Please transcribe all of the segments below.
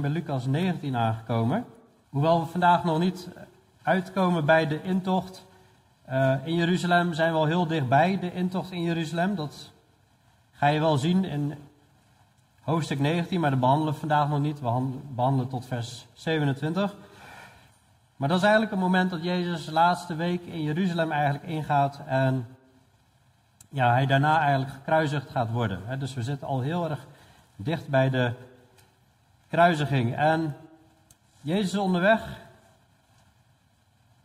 zijn bij Lucas 19 aangekomen. Hoewel we vandaag nog niet uitkomen bij de intocht uh, in Jeruzalem, zijn we al heel dichtbij de intocht in Jeruzalem. Dat ga je wel zien in hoofdstuk 19, maar dat behandelen we vandaag nog niet. We behandelen tot vers 27. Maar dat is eigenlijk het moment dat Jezus laatste week in Jeruzalem eigenlijk ingaat en ja, hij daarna eigenlijk gekruisigd gaat worden. Dus we zitten al heel erg dicht bij de kruisiging. En Jezus is onderweg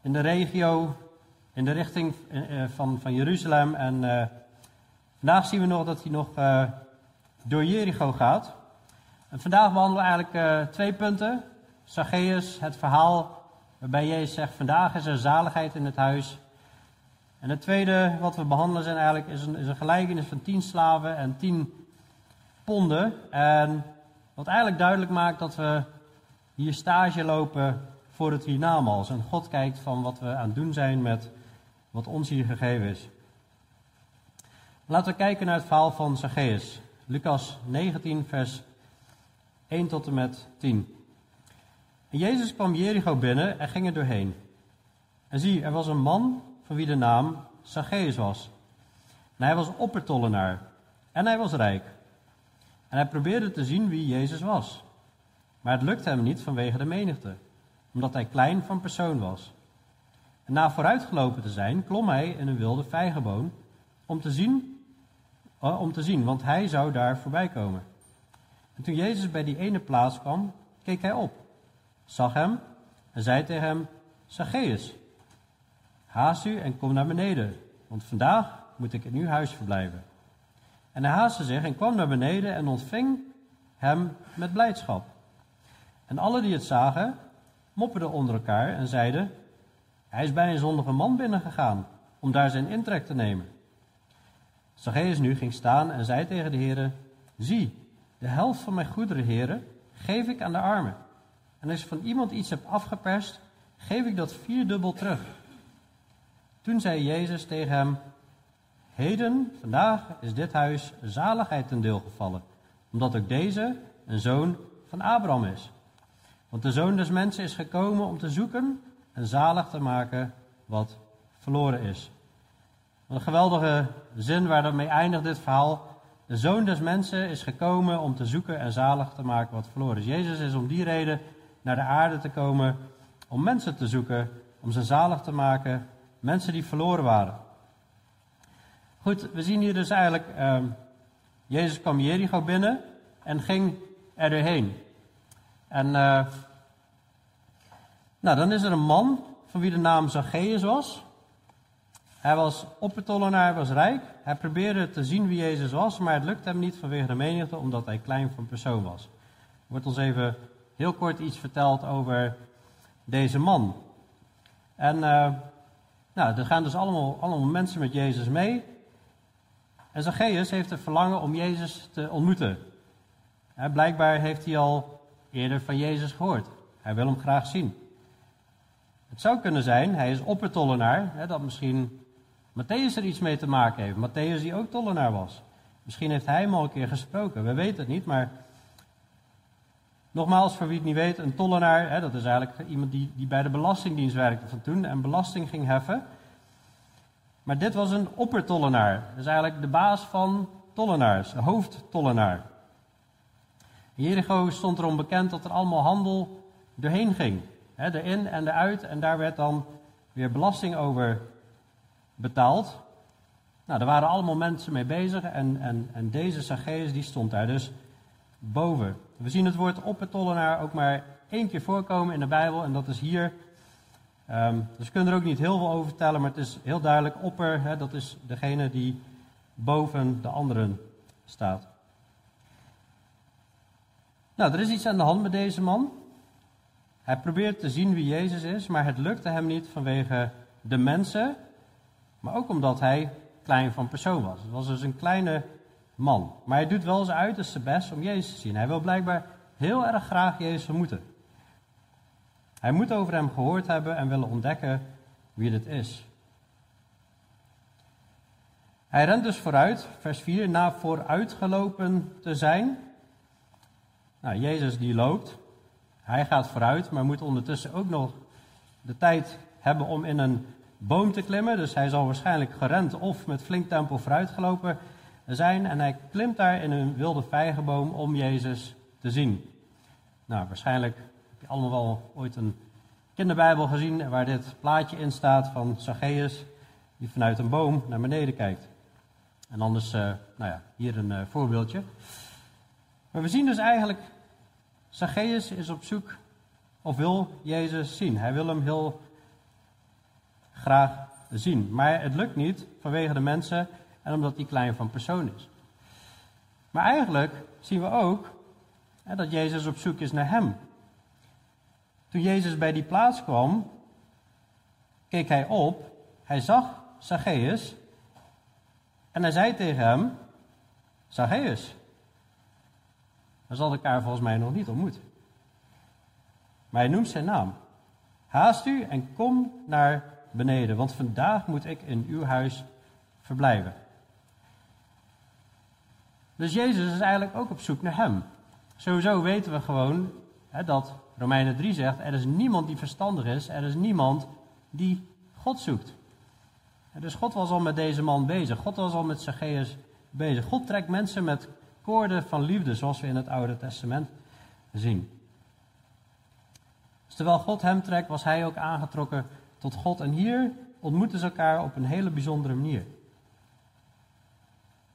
in de regio, in de richting eh, van, van Jeruzalem. En uh, vandaag zien we nog dat hij nog door Jericho gaat. En vandaag behandelen we eigenlijk twee punten. Zacchaeus, het verhaal waarbij Jezus zegt, vandaag is er zaligheid in het huis. En het tweede wat we behandelen zijn eigenlijk, is, een, is een gelijkenis van tien slaven en tien ponden. En wat eigenlijk duidelijk maakt dat we hier stage lopen voor het hiernamaals. En God kijkt van wat we aan het doen zijn met wat ons hier gegeven is. Laten we kijken naar het verhaal van Zacchaeus. Lucas 19, vers 1 tot en met 10. En Jezus kwam Jericho binnen en ging er doorheen. En zie, er was een man van wie de naam Zacchaeus was. En hij was oppertollenaar. En hij was rijk. En hij probeerde te zien wie Jezus was. Maar het lukte hem niet vanwege de menigte, omdat hij klein van persoon was. En na vooruitgelopen te zijn, klom hij in een wilde vijgenboom om te zien, uh, om te zien, want hij zou daar voorbij komen. En toen Jezus bij die ene plaats kwam, keek hij op, zag hem en zei tegen hem: Zacchaeus, haast u en kom naar beneden, want vandaag moet ik in uw huis verblijven. En hij haastte zich en kwam naar beneden en ontving hem met blijdschap. En alle die het zagen, mopperden onder elkaar en zeiden: Hij is bij een zondige man binnengegaan om daar zijn intrek te nemen. Zacchaeus nu ging staan en zei tegen de heren: Zie, de helft van mijn goederen, heren, geef ik aan de armen. En als ik van iemand iets heb afgeperst, geef ik dat vierdubbel terug. Toen zei Jezus tegen hem: Heden, vandaag, is dit huis zaligheid ten deel gevallen, omdat ook deze een zoon van Abraham is. Want de zoon des mensen is gekomen om te zoeken en zalig te maken wat verloren is. Een geweldige zin waar dat eindigt dit verhaal. De zoon des mensen is gekomen om te zoeken en zalig te maken wat verloren is. Jezus is om die reden naar de aarde te komen om mensen te zoeken, om ze zalig te maken, mensen die verloren waren. Goed, we zien hier dus eigenlijk, uh, Jezus kwam Jericho binnen en ging er doorheen. En uh, nou, dan is er een man van wie de naam Zacchaeus was. Hij was oppertollenaar, was rijk. Hij probeerde te zien wie Jezus was, maar het lukte hem niet vanwege de menigte, omdat hij klein van persoon was. Er wordt ons even heel kort iets verteld over deze man. En uh, nou, er gaan dus allemaal, allemaal mensen met Jezus mee. En Zacchaeus heeft het verlangen om Jezus te ontmoeten. blijkbaar heeft hij al eerder van Jezus gehoord. Hij wil hem graag zien. Het zou kunnen zijn, hij is oppertollenaar, dat misschien Matthäus er iets mee te maken heeft. Matthäus die ook tollenaar was. Misschien heeft hij hem al een keer gesproken, we weten het niet, maar nogmaals, voor wie het niet weet, een tollenaar, dat is eigenlijk iemand die, die bij de Belastingdienst werkte van toen en belasting ging heffen. Maar dit was een oppertollenaar. Is eigenlijk de baas van tollenaars, hoofdtollenaar. Jericho stond erom bekend dat er allemaal handel doorheen ging. Hè, de in en de uit. En daar werd dan weer belasting over betaald. Nou, daar waren allemaal mensen mee bezig. En, en, en deze Zacchaeus die stond daar dus boven. We zien het woord oppertollenaar ook maar één keer voorkomen in de Bijbel. En dat is hier Um, dus we kunnen er ook niet heel veel over vertellen, maar het is heel duidelijk, opper, hè, dat is degene die boven de anderen staat. Nou, er is iets aan de hand met deze man. Hij probeert te zien wie Jezus is, maar het lukte hem niet vanwege de mensen, maar ook omdat hij klein van persoon was. Het was dus een kleine man. Maar hij doet wel zijn uiterste best om Jezus te zien. Hij wil blijkbaar heel erg graag Jezus ontmoeten. Hij moet over hem gehoord hebben en willen ontdekken wie dit is. Hij rent dus vooruit, vers 4, na vooruitgelopen te zijn. Nou, Jezus die loopt. Hij gaat vooruit, maar moet ondertussen ook nog de tijd hebben om in een boom te klimmen. Dus hij zal waarschijnlijk gerend of met flink tempo vooruitgelopen zijn. En hij klimt daar in een wilde vijgenboom om Jezus te zien. Nou, waarschijnlijk je allemaal wel ooit een kinderbijbel gezien waar dit plaatje in staat van Zacchaeus, die vanuit een boom naar beneden kijkt. En anders, uh, nou ja, hier een uh, voorbeeldje. Maar we zien dus eigenlijk, Zacchaeus is op zoek of wil Jezus zien. Hij wil hem heel graag zien. Maar het lukt niet vanwege de mensen en omdat hij klein van persoon is. Maar eigenlijk zien we ook hè, dat Jezus op zoek is naar hem. Toen Jezus bij die plaats kwam, keek hij op, hij zag Zacchaeus en hij zei tegen hem, Zacchaeus. We hadden elkaar volgens mij nog niet ontmoet. Maar hij noemt zijn naam. Haast u en kom naar beneden, want vandaag moet ik in uw huis verblijven. Dus Jezus is eigenlijk ook op zoek naar hem. Sowieso weten we gewoon hè, dat Romeinen 3 zegt: er is niemand die verstandig is, er is niemand die God zoekt. dus God was al met deze man bezig. God was al met Zacchaeus bezig. God trekt mensen met koorden van liefde, zoals we in het Oude Testament zien. Dus terwijl God hem trekt, was hij ook aangetrokken tot God. En hier ontmoeten ze elkaar op een hele bijzondere manier.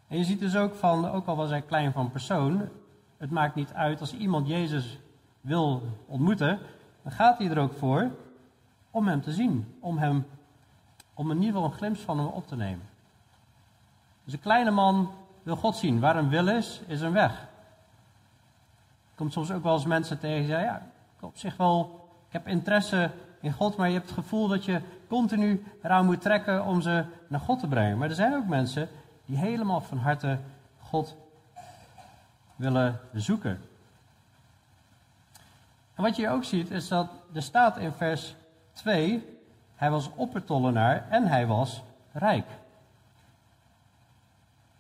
En je ziet dus ook van, ook al was hij klein van persoon, het maakt niet uit als iemand Jezus wil ontmoeten, dan gaat hij er ook voor om hem te zien, om, hem, om in ieder geval een glimp van hem op te nemen. Dus een kleine man wil God zien. Waar een wil is, is een weg. Komt soms ook wel eens mensen tegen die zeggen, ja, ik op zich wel, ik heb interesse in God, maar je hebt het gevoel dat je continu eraan moet trekken om ze naar God te brengen. Maar er zijn ook mensen die helemaal van harte God willen zoeken. En wat je ook ziet is dat er staat in vers 2, hij was oppertollenaar en hij was rijk.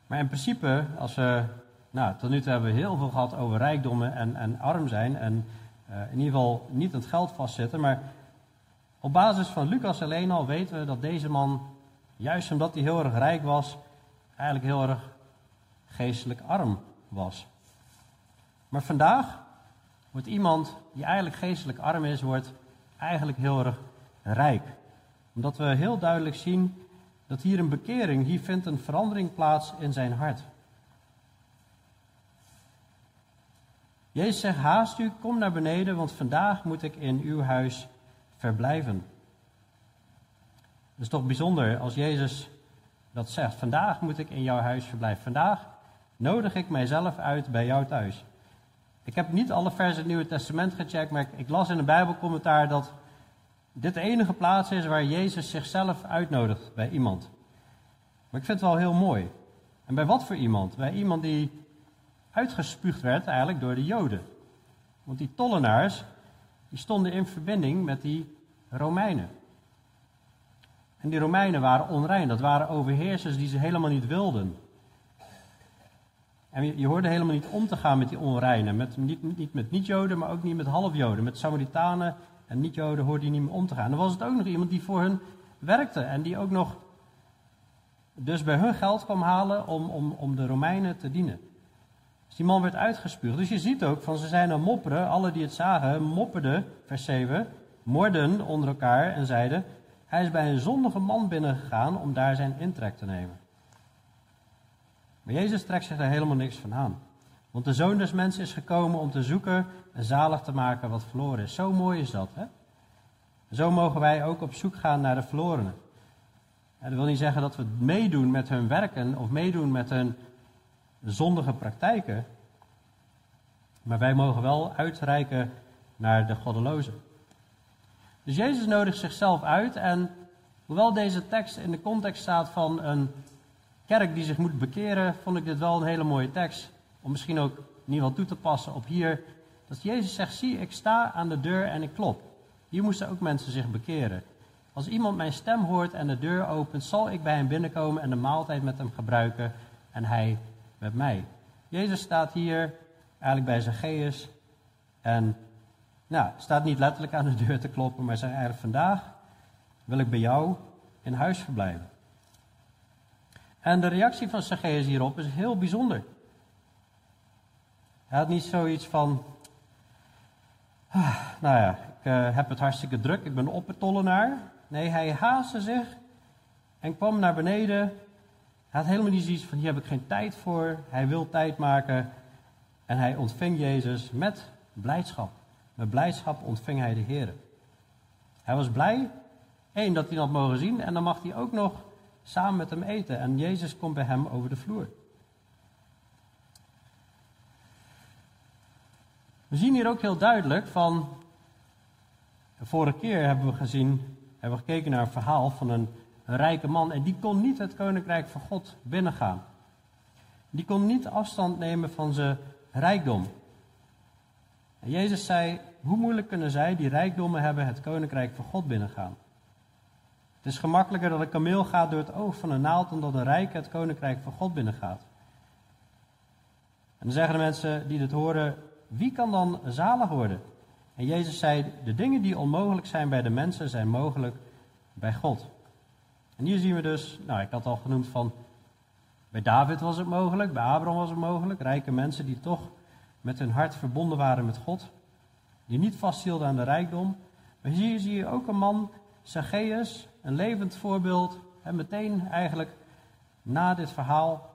Maar in principe, als we, nou, tot nu toe hebben we heel veel gehad over rijkdommen en, en arm zijn en uh, in ieder geval niet het geld vastzitten, maar op basis van Lucas alleen al weten we dat deze man, juist omdat hij heel erg rijk was, eigenlijk heel erg geestelijk arm was. Maar vandaag wordt iemand die eigenlijk geestelijk arm is, wordt eigenlijk heel erg rijk. Omdat we heel duidelijk zien dat hier een bekering, hier vindt een verandering plaats in zijn hart. Jezus zegt, haast u, kom naar beneden, want vandaag moet ik in uw huis verblijven. Het is toch bijzonder als Jezus dat zegt. Vandaag moet ik in jouw huis verblijven. Vandaag nodig ik mijzelf uit bij jou thuis. Ik heb niet alle versen in het Nieuwe Testament gecheckt, maar ik, las in een Bijbelcommentaar dat dit de enige plaats is waar Jezus zichzelf uitnodigt bij iemand. Maar ik vind het wel heel mooi. En bij wat voor iemand? Bij iemand die uitgespuugd werd eigenlijk door de Joden. Want die tollenaars, die stonden in verbinding met die Romeinen. En die Romeinen waren onrein. Dat waren overheersers die ze helemaal niet wilden. En je, hoorde helemaal niet om te gaan met die onreinen. Met, niet, niet met niet-Joden, maar ook niet met half-Joden. Met Samaritanen en niet-Joden hoorde je niet meer om te gaan. Dan was het ook nog iemand die voor hun werkte. En die ook nog dus bij hun geld kwam halen om, om, om de Romeinen te dienen. Dus die man werd uitgespuugd. Dus je ziet ook van ze zijn aan mopperen. Alle die het zagen mopperden, vers 7, morden onder elkaar en zeiden... Hij is bij een zondige man binnengegaan om daar zijn intrek te nemen. Maar Jezus trekt zich daar helemaal niks van aan. Want de zoon des mensen is gekomen om te zoeken en zalig te maken wat verloren is. Zo mooi is dat, hè? Zo mogen wij ook op zoek gaan naar de verlorenen. En dat wil niet zeggen dat we meedoen met hun werken of meedoen met hun zondige praktijken. Maar wij mogen wel uitreiken naar de goddelozen. Dus Jezus nodigt zichzelf uit en hoewel deze tekst in de context staat van een kerk die zich moet bekeren, vond ik dit wel een hele mooie tekst. Om misschien ook in ieder geval toe te passen op hier. Dat Jezus zegt, zie ik sta aan de deur en ik klop. Hier moesten ook mensen zich bekeren. Als iemand mijn stem hoort en de deur opent, zal ik bij hem binnenkomen en de maaltijd met hem gebruiken en hij met mij. Jezus staat hier eigenlijk bij Zacchaeus en Nou, staat niet letterlijk aan de deur te kloppen, maar zegt eigenlijk vandaag wil ik bij jou in huis verblijven. En de reactie van Zacchaeus hierop is heel bijzonder. Hij had niet zoiets van, ah, nou ja, ik uh, heb het hartstikke druk, ik ben oppertollenaar. Nee, hij haastte zich en kwam naar beneden. Hij had helemaal niet zoiets van, hier heb ik geen tijd voor. Hij wil tijd maken en hij ontving Jezus met blijdschap. Met blijdschap ontving hij de Heer. Hij was blij, één, dat hij had mogen zien en dan mag hij ook nog samen met hem eten. En Jezus komt bij hem over de vloer. We zien hier ook heel duidelijk van. De vorige keer hebben we gezien, hebben we gekeken naar een verhaal van een, een rijke man. En die kon niet het koninkrijk van God binnengaan. Die kon niet afstand nemen van zijn rijkdom. En Jezus zei: Hoe moeilijk kunnen zij die rijkdommen hebben het koninkrijk van God binnengaan? Het is gemakkelijker dat een kameel gaat door het oog van een naald dan dat een rijke het koninkrijk van God binnengaat. En dan zeggen de mensen die dit horen: Wie kan dan zalig worden? En Jezus zei: De dingen die onmogelijk zijn bij de mensen zijn mogelijk bij God. En hier zien we dus, nou ik had al genoemd van. Bij David was het mogelijk, bij Abraham was het mogelijk. Rijke mensen die toch met hun hart verbonden waren met God. Die niet vasthielden aan de rijkdom. Maar hier zie je ook een man, Zacchaeus, een levend voorbeeld. En meteen eigenlijk na dit verhaal.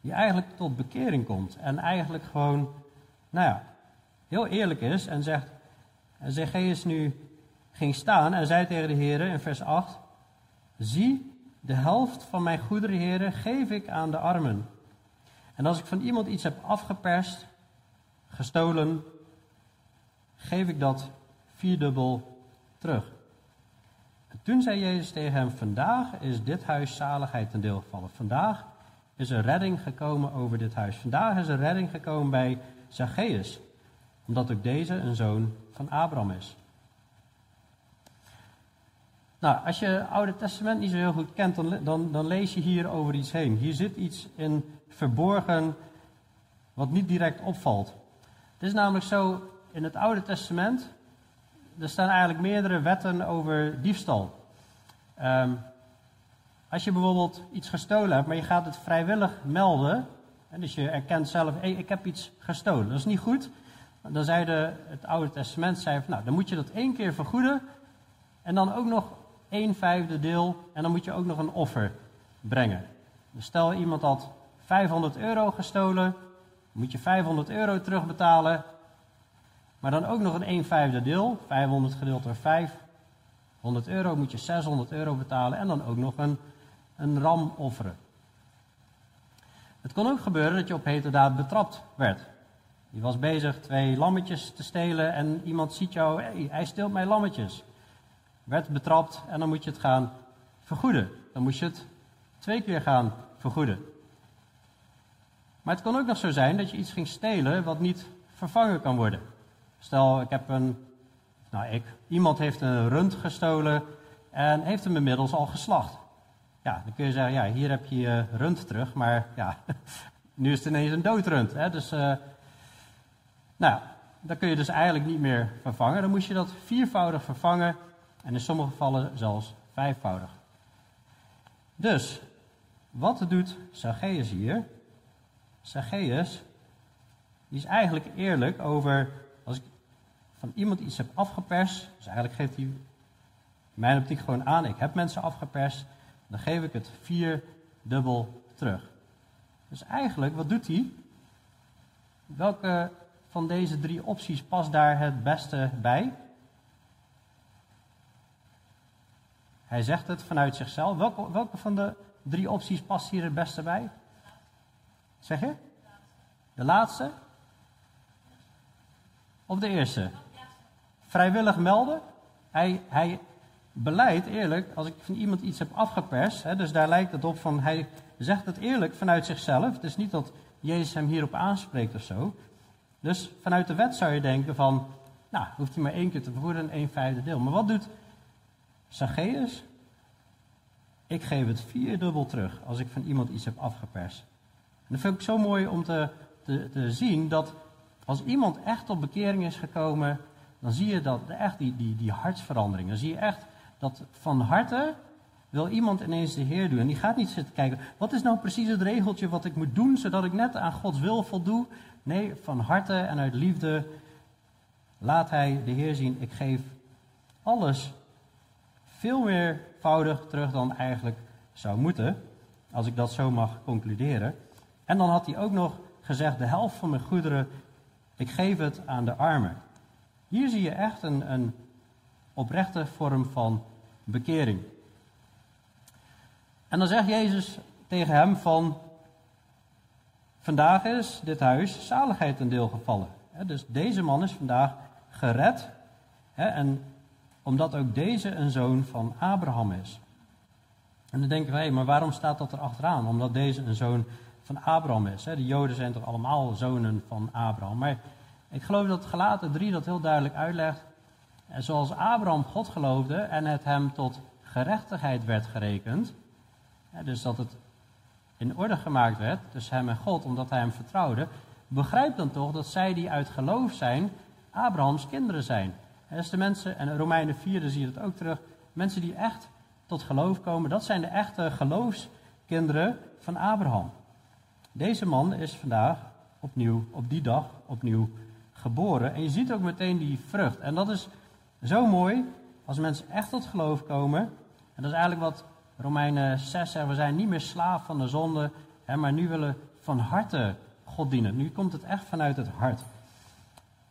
Die eigenlijk tot bekering komt. En eigenlijk gewoon, nou ja, heel eerlijk is en zegt. En Zacchaeus nu ging staan en zei tegen de heren in vers 8. Zie, de helft van mijn goederen, heren, geef ik aan de armen. En als ik van iemand iets heb afgeperst, gestolen, geef ik dat vierdubbel terug. En toen zei Jezus tegen hem: Vandaag is dit huis zaligheid ten deel gevallen. Vandaag is er redding gekomen over dit huis. Vandaag is er redding gekomen bij Zacchaeus, omdat ook deze een zoon van Abraham is. Nou, als je het Oude Testament niet zo heel goed kent, dan, dan, dan lees je hier over iets heen. Hier zit iets in verborgen wat niet direct opvalt. Het is namelijk zo, in het Oude Testament, er staan eigenlijk meerdere wetten over diefstal. Ehm, als je bijvoorbeeld iets gestolen hebt, maar je gaat het vrijwillig melden, en dus je erkent zelf, hey, ik heb iets gestolen, dat is niet goed. Dan zei de, het Oude Testament, zei nou, dan moet je dat één keer vergoeden, en dan ook nog één vijfde deel, en dan moet je ook nog een offer brengen. Dus stel iemand had 500 euro gestolen, moet je 500 euro terugbetalen. Maar dan ook nog een 1 vijfde deel, 500 gedeeld door 5. 100 euro moet je 600 euro betalen en dan ook nog een, een ram offeren. Het kon ook gebeuren dat je op heterdaad betrapt werd. Je was bezig twee lammetjes te stelen en iemand ziet jou, hij steelt mijn lammetjes. Werd betrapt en dan moet je het gaan vergoeden. Dan moet je het twee keer gaan vergoeden. Maar het kan ook nog zo zijn dat je iets ging stelen wat niet vervangen kan worden. Stel, ik heb een. Nou, ik. Iemand heeft een rund gestolen en heeft hem inmiddels al geslacht. Ja, dan kun je zeggen, ja, hier heb je je rund terug, maar ja, nu is het ineens een doodrund. Hè? Dus, uh, nou, dan kun je dus eigenlijk niet meer vervangen. Dan moet je dat viervoudig vervangen en in sommige gevallen zelfs vijfvoudig. Dus, wat doet Zacchaeus hier? Zacchaeus, die is eigenlijk eerlijk over, iemand iets heb afgeperst, dus eigenlijk geeft hij mijn optiek gewoon aan, ik heb mensen afgeperst, dan geef ik het vier dubbel terug. Dus eigenlijk, wat doet hij? Welke van deze drie opties past daar het beste bij? Hij zegt het vanuit zichzelf. Welke, welke van de drie opties past hier het beste bij? Zeg je? De laatste? Of de eerste? Vrijwillig melden. Hij, hij beleidt eerlijk, als ik van iemand iets heb afgeperst, hè, dus daar lijkt het op van, hij zegt het eerlijk vanuit zichzelf. Het is niet dat Jezus hem hierop aanspreekt of zo. Dus vanuit de wet zou je denken van, nou, hoeft hij maar één keer te vergoeden, één vijfde deel. Maar wat doet Zacchaeus? Ik geef het vierdubbel terug als ik van iemand iets heb afgeperst. En dat vind ik zo mooi om te, te, te zien dat Als iemand echt tot bekering is gekomen, dan zie je dat echt die, die, die hartsverandering. Dan zie je echt dat van harte wil iemand ineens de Heer doen. En die gaat niet zitten kijken, wat is nou precies het regeltje wat ik moet doen, zodat ik net aan Gods wil voldoe. Nee, van harte en uit liefde laat hij de Heer zien, ik geef alles veel meervoudig terug dan eigenlijk zou moeten. Als ik dat zo mag concluderen. En dan had hij ook nog gezegd, de helft van mijn goederen, ik geef het aan de armen. Hier zie je echt een, een oprechte vorm van bekering. En dan zegt Jezus tegen hem van, vandaag is dit huis zaligheid ten deel gevallen. Dus deze man is vandaag gered. En omdat ook deze een zoon van Abraham is. En dan denken wij, maar waarom staat dat er achteraan? Omdat deze een zoon van Abraham is. De Joden zijn toch allemaal zonen van Abraham. Maar ik geloof dat Galaten 3 dat heel duidelijk uitlegt. En zoals Abraham God geloofde en het hem tot gerechtigheid werd gerekend. Dus dat het in orde gemaakt werd tussen hem en God, omdat hij hem vertrouwde. Begrijp dan toch dat zij die uit geloof zijn, Abrahams kinderen zijn. Dus de mensen, en Romeinen 4 zie je dat ook terug, mensen die echt tot geloof komen, dat zijn de echte geloofskinderen van Abraham. Deze man is vandaag opnieuw, op die dag opnieuw geboren. En je ziet ook meteen die vrucht. En dat is zo mooi als mensen echt tot geloof komen. En dat is eigenlijk wat Romeinen 6 zegt. We zijn niet meer slaaf van de zonde, hè, maar nu willen van harte God dienen. Nu komt het echt vanuit het hart.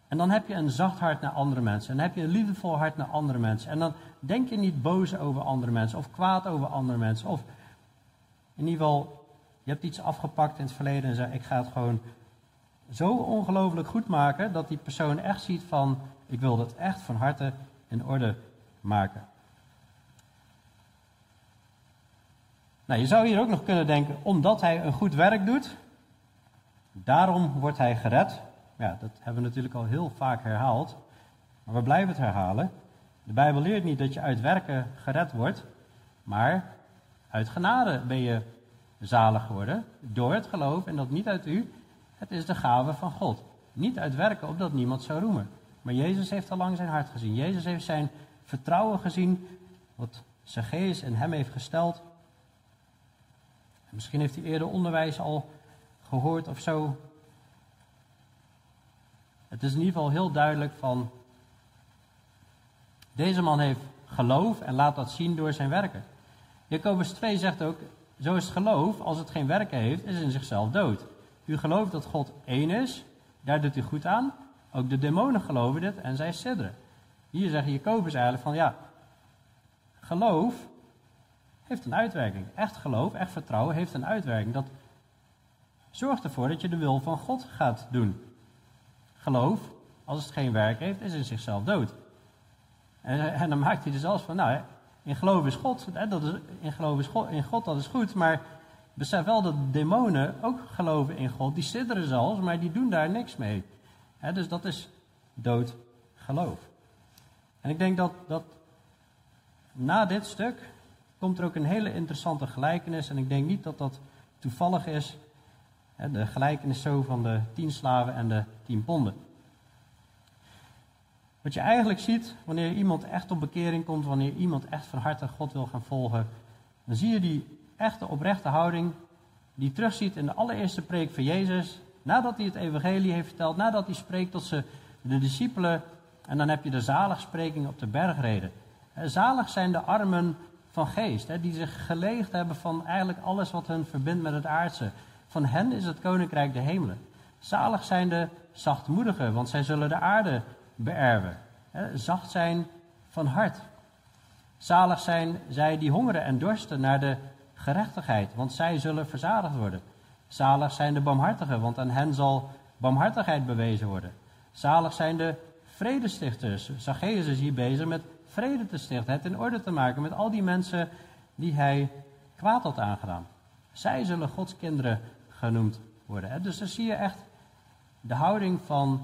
En dan heb je een zacht hart naar andere mensen. En dan heb je een liefdevol hart naar andere mensen. En dan denk je niet boos over andere mensen. Of kwaad over andere mensen. Of in ieder geval, je hebt iets afgepakt in het verleden en zegt: Ik ga het gewoon zo ongelooflijk goed maken. Dat die persoon echt ziet van: Ik wil dat echt van harte in orde maken. Nou, je zou hier ook nog kunnen denken: omdat hij een goed werk doet, daarom wordt hij gered. Ja, dat hebben we natuurlijk al heel vaak herhaald. Maar we blijven het herhalen. De Bijbel leert niet dat je uit werken gered wordt, maar uit genade ben je zalig geworden door het geloof en dat niet uit u. Het is de gave van God. Niet uit werken opdat niemand zou roemen. Maar Jezus heeft al lang zijn hart gezien. Jezus heeft zijn vertrouwen gezien, wat Zacchaeus in hem heeft gesteld. misschien heeft hij eerder onderwijs al gehoord of zo. Het is in ieder geval heel duidelijk van, deze man heeft geloof en laat dat zien door zijn werken. Jacobus 2 zegt ook, zo is het geloof, als het geen werken heeft, is in zichzelf dood. U gelooft dat God één is, daar doet u goed aan. Ook de demonen geloven dit en zij sidderen. Hier zegt Jacobus eigenlijk van, ja, geloof heeft een uitwerking. Echt geloof, echt vertrouwen heeft een uitwerking. Dat zorgt ervoor dat je de wil van God gaat doen geloof, als het geen werk heeft, is in zichzelf dood. En, en dan maakt hij er zelfs van, nou, in geloof is God, dat is, in geloof God, in God, dat is goed, maar besef wel dat demonen ook geloven in God, die sidderen zelfs, maar die doen daar niks mee. Dus dat is dood geloof. En ik denk dat, dat na dit stuk komt er ook een hele interessante gelijkenis, en ik denk niet dat dat toevallig is, de gelijkenis zo van de tien slaven en de tien ponden. Wat je eigenlijk ziet, wanneer iemand echt op bekering komt, wanneer iemand echt van harte God wil gaan volgen, dan zie je die echte oprechte houding die terugziet in de allereerste preek van Jezus, nadat hij het evangelie heeft verteld, nadat hij spreekt tot ze, de discipelen, en dan heb je de zaligspreking op de bergreden. Zalig zijn de armen van geest, die zich geleegd hebben van eigenlijk alles wat hun verbindt met het aardse. Van hen is het koninkrijk de hemelen. Zalig zijn de zachtmoedigen, want zij zullen de aarde beërven. Zacht zijn van hart. Zalig zijn zij die hongeren en dorsten naar de gerechtigheid, want zij zullen verzadigd worden. Zalig zijn de barmhartigen, want aan hen zal barmhartigheid bewezen worden. Zalig zijn de vredestichters. Zacchaeus is hier bezig met vrede te stichten, het in orde te maken met al die mensen die hij kwaad had aangedaan. Zij zullen Gods kinderen genoemd worden. Dus dan zie je echt de houding van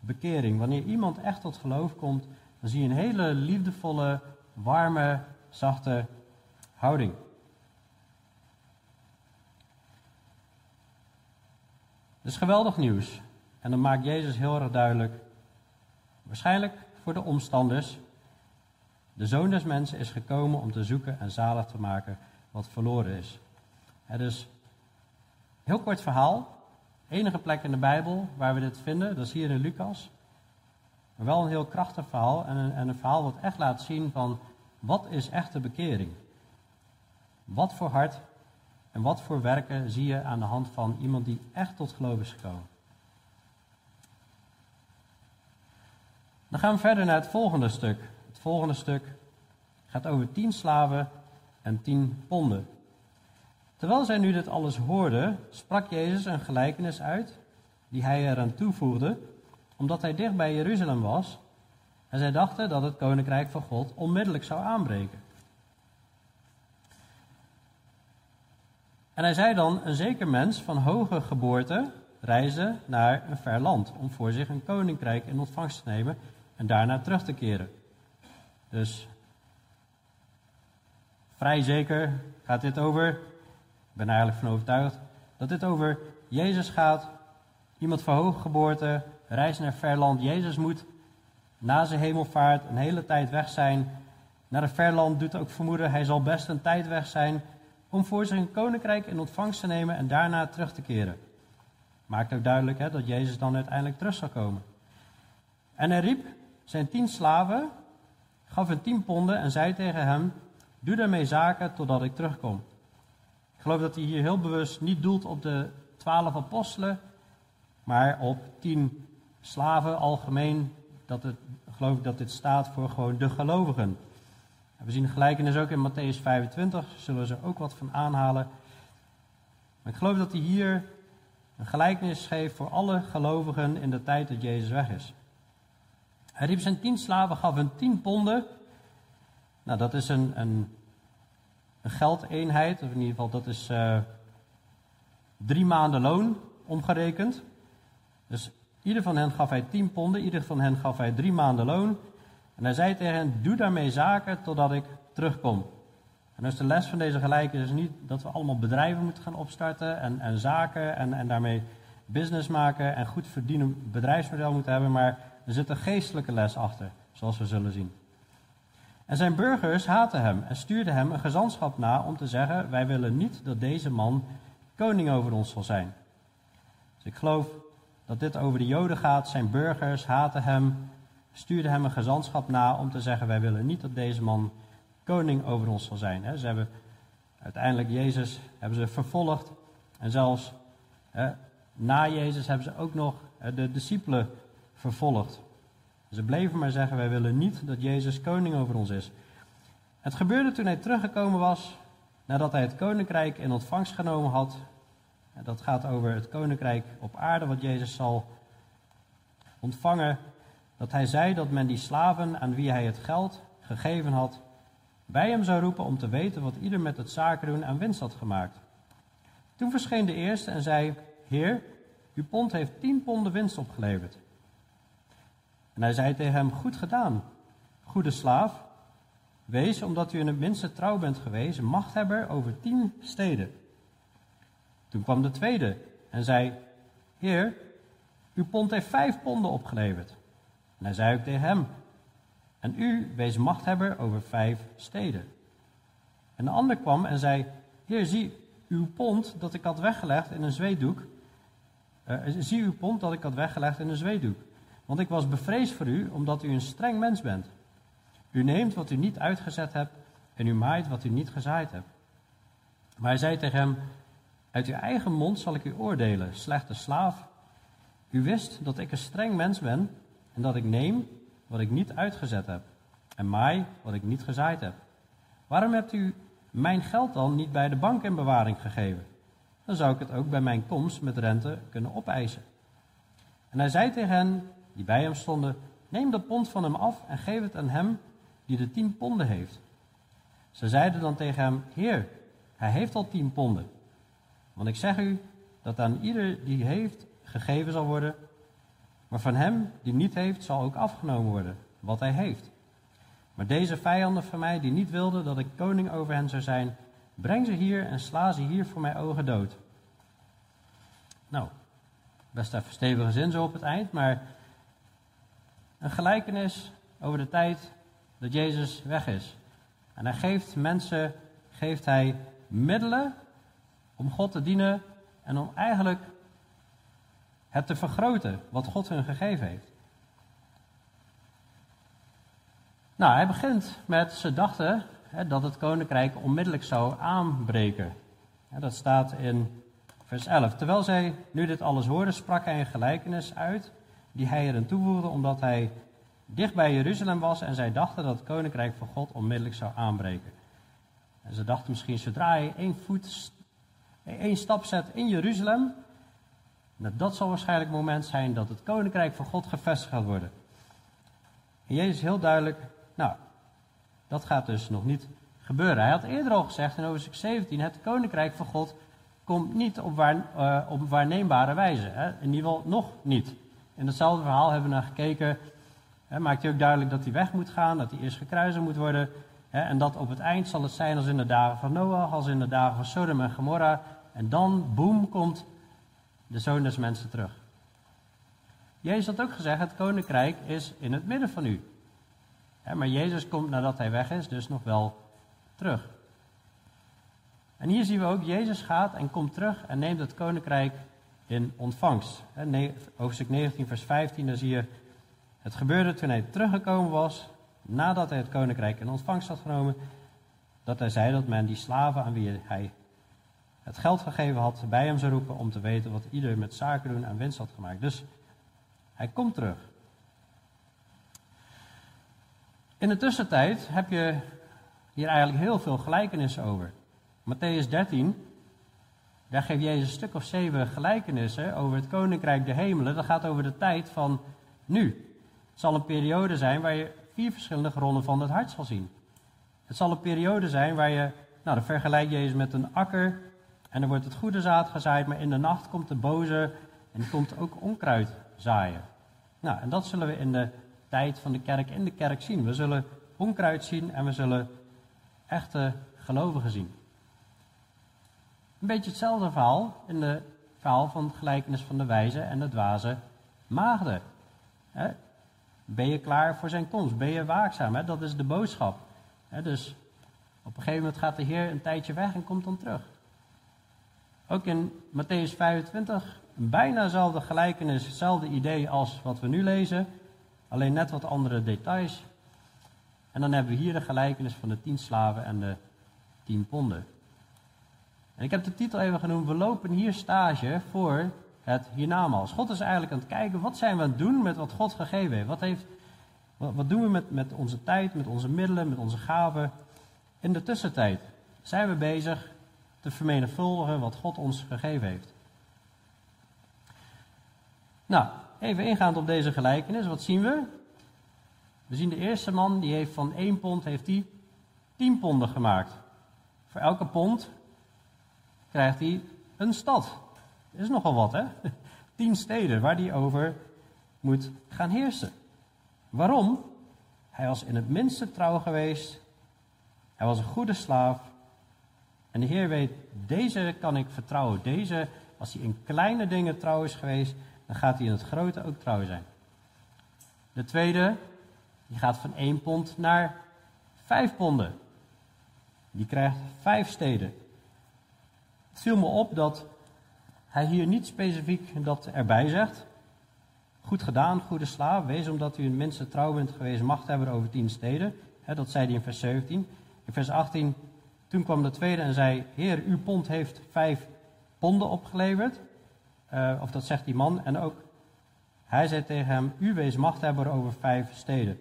bekering. Wanneer iemand echt tot geloof komt, dan zie je een hele liefdevolle, warme, zachte houding. Dat is geweldig nieuws. En dan maakt Jezus heel erg duidelijk, waarschijnlijk voor de omstanders, de zoon des mensen is gekomen om te zoeken en zalig te maken wat verloren is. Het is heel kort verhaal. Enige plek in de Bijbel waar we dit vinden, dat is hier in Lucas. Maar wel een heel krachtig verhaal en een, en een verhaal wat echt laat zien van wat is echte bekering. Wat voor hart en wat voor werken zie je aan de hand van iemand die echt tot geloof is gekomen. Dan gaan we verder naar het volgende stuk. Het volgende stuk gaat over tien slaven en tien ponden. Terwijl zij nu dit alles hoorden, sprak Jezus een gelijkenis uit, die hij eraan toevoegde, omdat hij dicht bij Jeruzalem was. En zij dachten dat het koninkrijk van God onmiddellijk zou aanbreken. En hij zei dan: Een zeker mens van hoge geboorte reisde naar een ver land om voor zich een koninkrijk in ontvangst te nemen en daarna terug te keren. Dus vrij zeker gaat dit over, ik ben er eigenlijk van overtuigd, dat dit over Jezus gaat. Iemand van hoge geboorte, reist naar ver land. Jezus moet na zijn hemelvaart een hele tijd weg zijn. Naar een ver land doet ook vermoeden, hij zal best een tijd weg zijn om voor een koninkrijk in ontvangst te nemen en daarna terug te keren. Maakt ook duidelijk hè, dat Jezus dan uiteindelijk terug zal komen. En hij riep zijn tien slaven, gaf hem tien ponden en zei tegen hem: Doe daarmee zaken totdat ik terugkom. Ik geloof dat hij hier heel bewust niet doelt op de twaalf apostelen, maar op tien slaven algemeen. Dat het, geloof ik dat dit staat voor gewoon de gelovigen. We zien gelijkenis ook in Matthäus 25, zullen we ze ook wat van aanhalen. Ik geloof dat hij hier een gelijkenis geeft voor alle gelovigen in de tijd dat Jezus weg is. Hij riep zijn tien slaven, gaf hun tien ponden. Nou, dat is een, een, een geldeenheid, of in ieder geval dat is uh, drie maanden loon omgerekend. Dus ieder van hen gaf hij tien ponden, ieder van hen gaf hij drie maanden loon. En hij zei tegen hen, doe daarmee zaken totdat ik terugkom. En dus de les van deze gelijkenis is niet dat we allemaal bedrijven moeten gaan opstarten en, en zaken en, en daarmee business maken en goed verdienen bedrijfsmodel moeten hebben, maar er zit een geestelijke les achter, zoals we zullen zien. En zijn burgers haatten hem en stuurden hem een gezantschap na om te zeggen: Wij willen niet dat deze man koning over ons zal zijn. Dus ik geloof dat dit over de Joden gaat. Zijn burgers haten hem, stuurden hem een gezantschap na om te zeggen: Wij willen niet dat deze man koning over ons zal zijn. Ze hebben uiteindelijk Jezus hebben ze vervolgd en zelfs na Jezus hebben ze ook nog de discipelen vervolgd. Ze bleven maar zeggen: Wij willen niet dat Jezus koning over ons is. Het gebeurde toen hij teruggekomen was, nadat hij het koninkrijk in ontvangst genomen had. Dat gaat over het koninkrijk op aarde, wat Jezus zal ontvangen. Dat hij zei dat men die slaven aan wie hij het geld gegeven had, bij hem zou roepen om te weten wat ieder met het zaken doen aan winst had gemaakt. Toen verscheen de eerste en zei: Heer, uw pond heeft tien ponden winst opgeleverd. En hij zei tegen hem: Goed gedaan, goede slaaf. Wees, omdat u in het minste trouw bent geweest, machthebber over tien steden. Toen kwam de tweede en zei: Heer, uw pond heeft vijf ponden opgeleverd. En hij zei ook tegen hem: En u wees machthebber over vijf steden. En de ander kwam en zei: Heer, zie uw pond dat ik had weggelegd in een zweetdoek. Uh, zie uw pond dat ik had weggelegd in een zweetdoek. Want ik was bevreesd voor u, omdat u een streng mens bent. U neemt wat u niet uitgezet hebt en u maait wat u niet gezaaid hebt. Maar hij zei tegen hem: Uit uw eigen mond zal ik u oordelen, slechte slaaf. U wist dat ik een streng mens ben en dat ik neem wat ik niet uitgezet heb en maai wat ik niet gezaaid heb. Waarom hebt u mijn geld dan niet bij de bank in bewaring gegeven? Dan zou ik het ook bij mijn komst met rente kunnen opeisen. En hij zei tegen hen: die bij hem stonden, neem dat pond van hem af en geef het aan hem die de tien ponden heeft. Ze zeiden dan tegen hem, Heer, hij heeft al tien ponden. Want ik zeg u dat aan ieder die heeft gegeven zal worden, maar van hem die niet heeft zal ook afgenomen worden wat hij heeft. Maar deze vijanden van mij die niet wilden dat ik koning over hen zou zijn, breng ze hier en sla ze hier voor mijn ogen dood. Nou, best even stevige zin zo op het eind, maar een gelijkenis over de tijd dat Jezus weg is. En hij geeft mensen, geeft hij middelen om God te dienen en om eigenlijk het te vergroten wat God hun gegeven heeft. Nou, hij begint met, ze dachten hè, dat het koninkrijk onmiddellijk zou aanbreken. dat staat in vers 11. Terwijl zij nu dit alles hoorden, sprak hij een gelijkenis uit, die hij erin toevoegde, omdat hij dicht bij Jeruzalem was en zij dachten dat het koninkrijk van God onmiddellijk zou aanbreken. En ze dachten misschien, zodra hij één, voet, één stap zet in Jeruzalem, dat dat zal waarschijnlijk het moment zijn dat het koninkrijk van God gevestigd gaat worden. En Jezus heel duidelijk, nou, dat gaat dus nog niet gebeuren. Hij had eerder al gezegd in hoofdstuk 17, het koninkrijk van God komt niet op, waar, uh, op waarneembare wijze. Hè? In ieder geval nog niet. In hetzelfde verhaal hebben we naar gekeken, hè, maakt hij ook duidelijk dat hij weg moet gaan, dat hij eerst gekruisigd moet worden. Hè, en dat op het eind zal het zijn als in de dagen van Noach, als in de dagen van Sodom en Gomorra. En dan, boem, komt de zoon des mensen terug. Jezus had ook gezegd, het koninkrijk is in het midden van u. maar Jezus komt nadat hij weg is, dus nog wel terug. En hier zien we ook, Jezus gaat en komt terug en neemt het koninkrijk in ontvangst. Hoofdstuk 19, vers 15, dan zie je, het gebeurde toen hij teruggekomen was, nadat hij het koninkrijk in ontvangst had genomen, dat hij zei dat men die slaven aan wie hij het geld gegeven had, bij hem zou roepen om te weten wat ieder met zaken doen en winst had gemaakt. Dus hij komt terug. In de tussentijd heb je hier eigenlijk heel veel gelijkenissen over. Matthäus 13, daar geeft Jezus een stuk of zeven gelijkenissen over het koninkrijk der hemelen. Dat gaat over de tijd van nu. Het zal een periode zijn waar je vier verschillende gronden van het hart zal zien. Het zal een periode zijn waar je, nou, dan vergelijk Jezus met een akker en er wordt het goede zaad gezaaid, maar in de nacht komt de boze en komt ook onkruid zaaien. Nou, en dat zullen we in de tijd van de kerk in de kerk zien. We zullen onkruid zien en we zullen echte gelovigen zien. Een beetje hetzelfde verhaal in de verhaal van het gelijkenis van de wijze en de dwaze maagden. Ben je klaar voor zijn komst? Ben je waakzaam? Dat is de boodschap. dus op een gegeven moment gaat de Heer een tijdje weg en komt dan terug. Ook in Matthäus 25, bijna dezelfde gelijkenis, hetzelfde idee als wat we nu lezen, alleen net wat andere details. En dan hebben we hier de gelijkenis van de tien slaven en de tien ponden. En ik heb de titel even genoemd, we lopen hier stage voor het hiernamaals. God is eigenlijk aan het kijken, wat zijn we aan het doen met wat God gegeven heeft? Wat, heeft, wat, doen we met, met onze tijd, met onze middelen, met onze gaven? In de tussentijd zijn we bezig te vermenigvuldigen wat God ons gegeven heeft. Nou, even ingaand op deze gelijkenis, wat zien we? We zien de eerste man, die heeft van één pond heeft hij 10 ponden gemaakt. Voor elke pond krijgt hij een stad. Dat is nogal wat, hè? Tien steden waar hij over moet gaan heersen. Waarom? Hij was in het minste trouw geweest. Hij was een goede slaaf. En de Heer weet, deze kan ik vertrouwen. Deze, als hij in kleine dingen trouw is geweest, dan gaat hij in het grote ook trouw zijn. De tweede, die gaat van één pond naar vijf ponden. Die krijgt vijf steden. Het viel me op dat hij hier niet specifiek dat erbij zegt. Goed gedaan, goede slaaf, wees omdat u een minste trouw bent geweest, machthebber over tien steden. dat zei hij in vers 17. In vers 18 toen kwam de tweede en zei: Heer, uw pond heeft vijf ponden opgeleverd. Uh, of dat zegt die man. En ook hij zei tegen hem: U wees machthebber over vijf steden.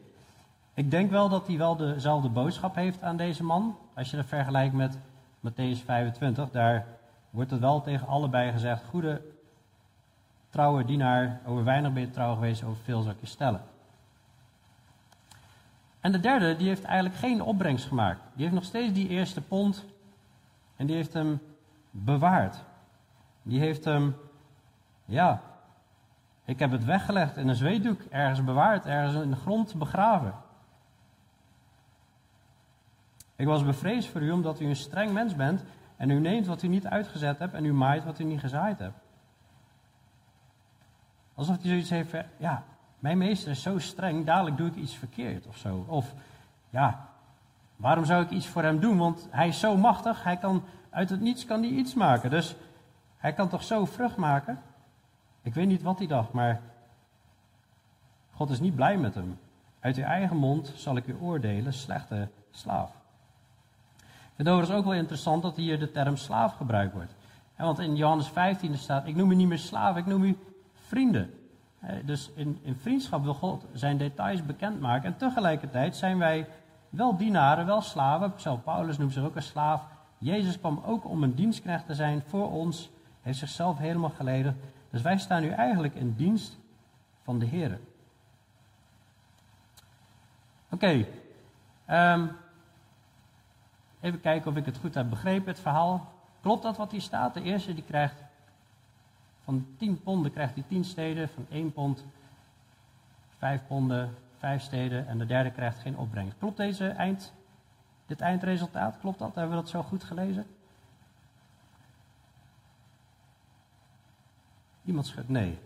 Ik denk wel dat hij wel dezelfde boodschap heeft aan deze man. Als je dat vergelijkt met Matthäus 25, daar wordt het wel tegen allebei gezegd: Goede trouwe dienaar, over weinig ben je trouw geweest, over veel zal ik je stellen. En de derde, die heeft eigenlijk geen opbrengst gemaakt. Die heeft nog steeds die eerste pond en die heeft hem bewaard. Die heeft hem, ja, ik heb het weggelegd in een zweetdoek, ergens bewaard, ergens in de grond begraven. Ik was bevreesd voor u omdat u een streng mens bent en u neemt wat u niet uitgezet hebt en u maait wat u niet gezaaid hebt. Alsof hij zoiets heeft, ja, mijn meester is zo streng, dadelijk doe ik iets verkeerd of zo. Of, ja, waarom zou ik iets voor hem doen? Want hij is zo machtig, hij kan uit het niets kan hij iets maken. Dus hij kan toch zo vrucht maken? Ik weet niet wat hij dacht, maar God is niet blij met hem. Uit uw eigen mond zal ik u oordelen, slechte slaaf. Ik vind het overigens ook wel interessant dat hier de term slaaf gebruikt wordt. Want in Johannes 15 staat, ik noem u niet meer slaaf, ik noem u vrienden. Dus in, in vriendschap wil God zijn details bekendmaken. En tegelijkertijd zijn wij wel dienaren, wel slaven. Paulus noemt zich ook een slaaf. Jezus kwam ook om een dienstknecht te zijn voor ons. Heeft zichzelf helemaal geleden. Dus wij staan nu eigenlijk in dienst van de Heer. Oké. Ehm, even kijken of ik het goed heb begrepen, het verhaal. Klopt dat wat hier staat? De eerste die krijgt van 10 ponden krijgt hij 10 steden, van 1 pond 5 ponden, 5 steden en de derde krijgt geen opbrengst. Klopt deze eind, dit eindresultaat? Klopt dat? Hebben we dat zo goed gelezen? Iemand schudt nee.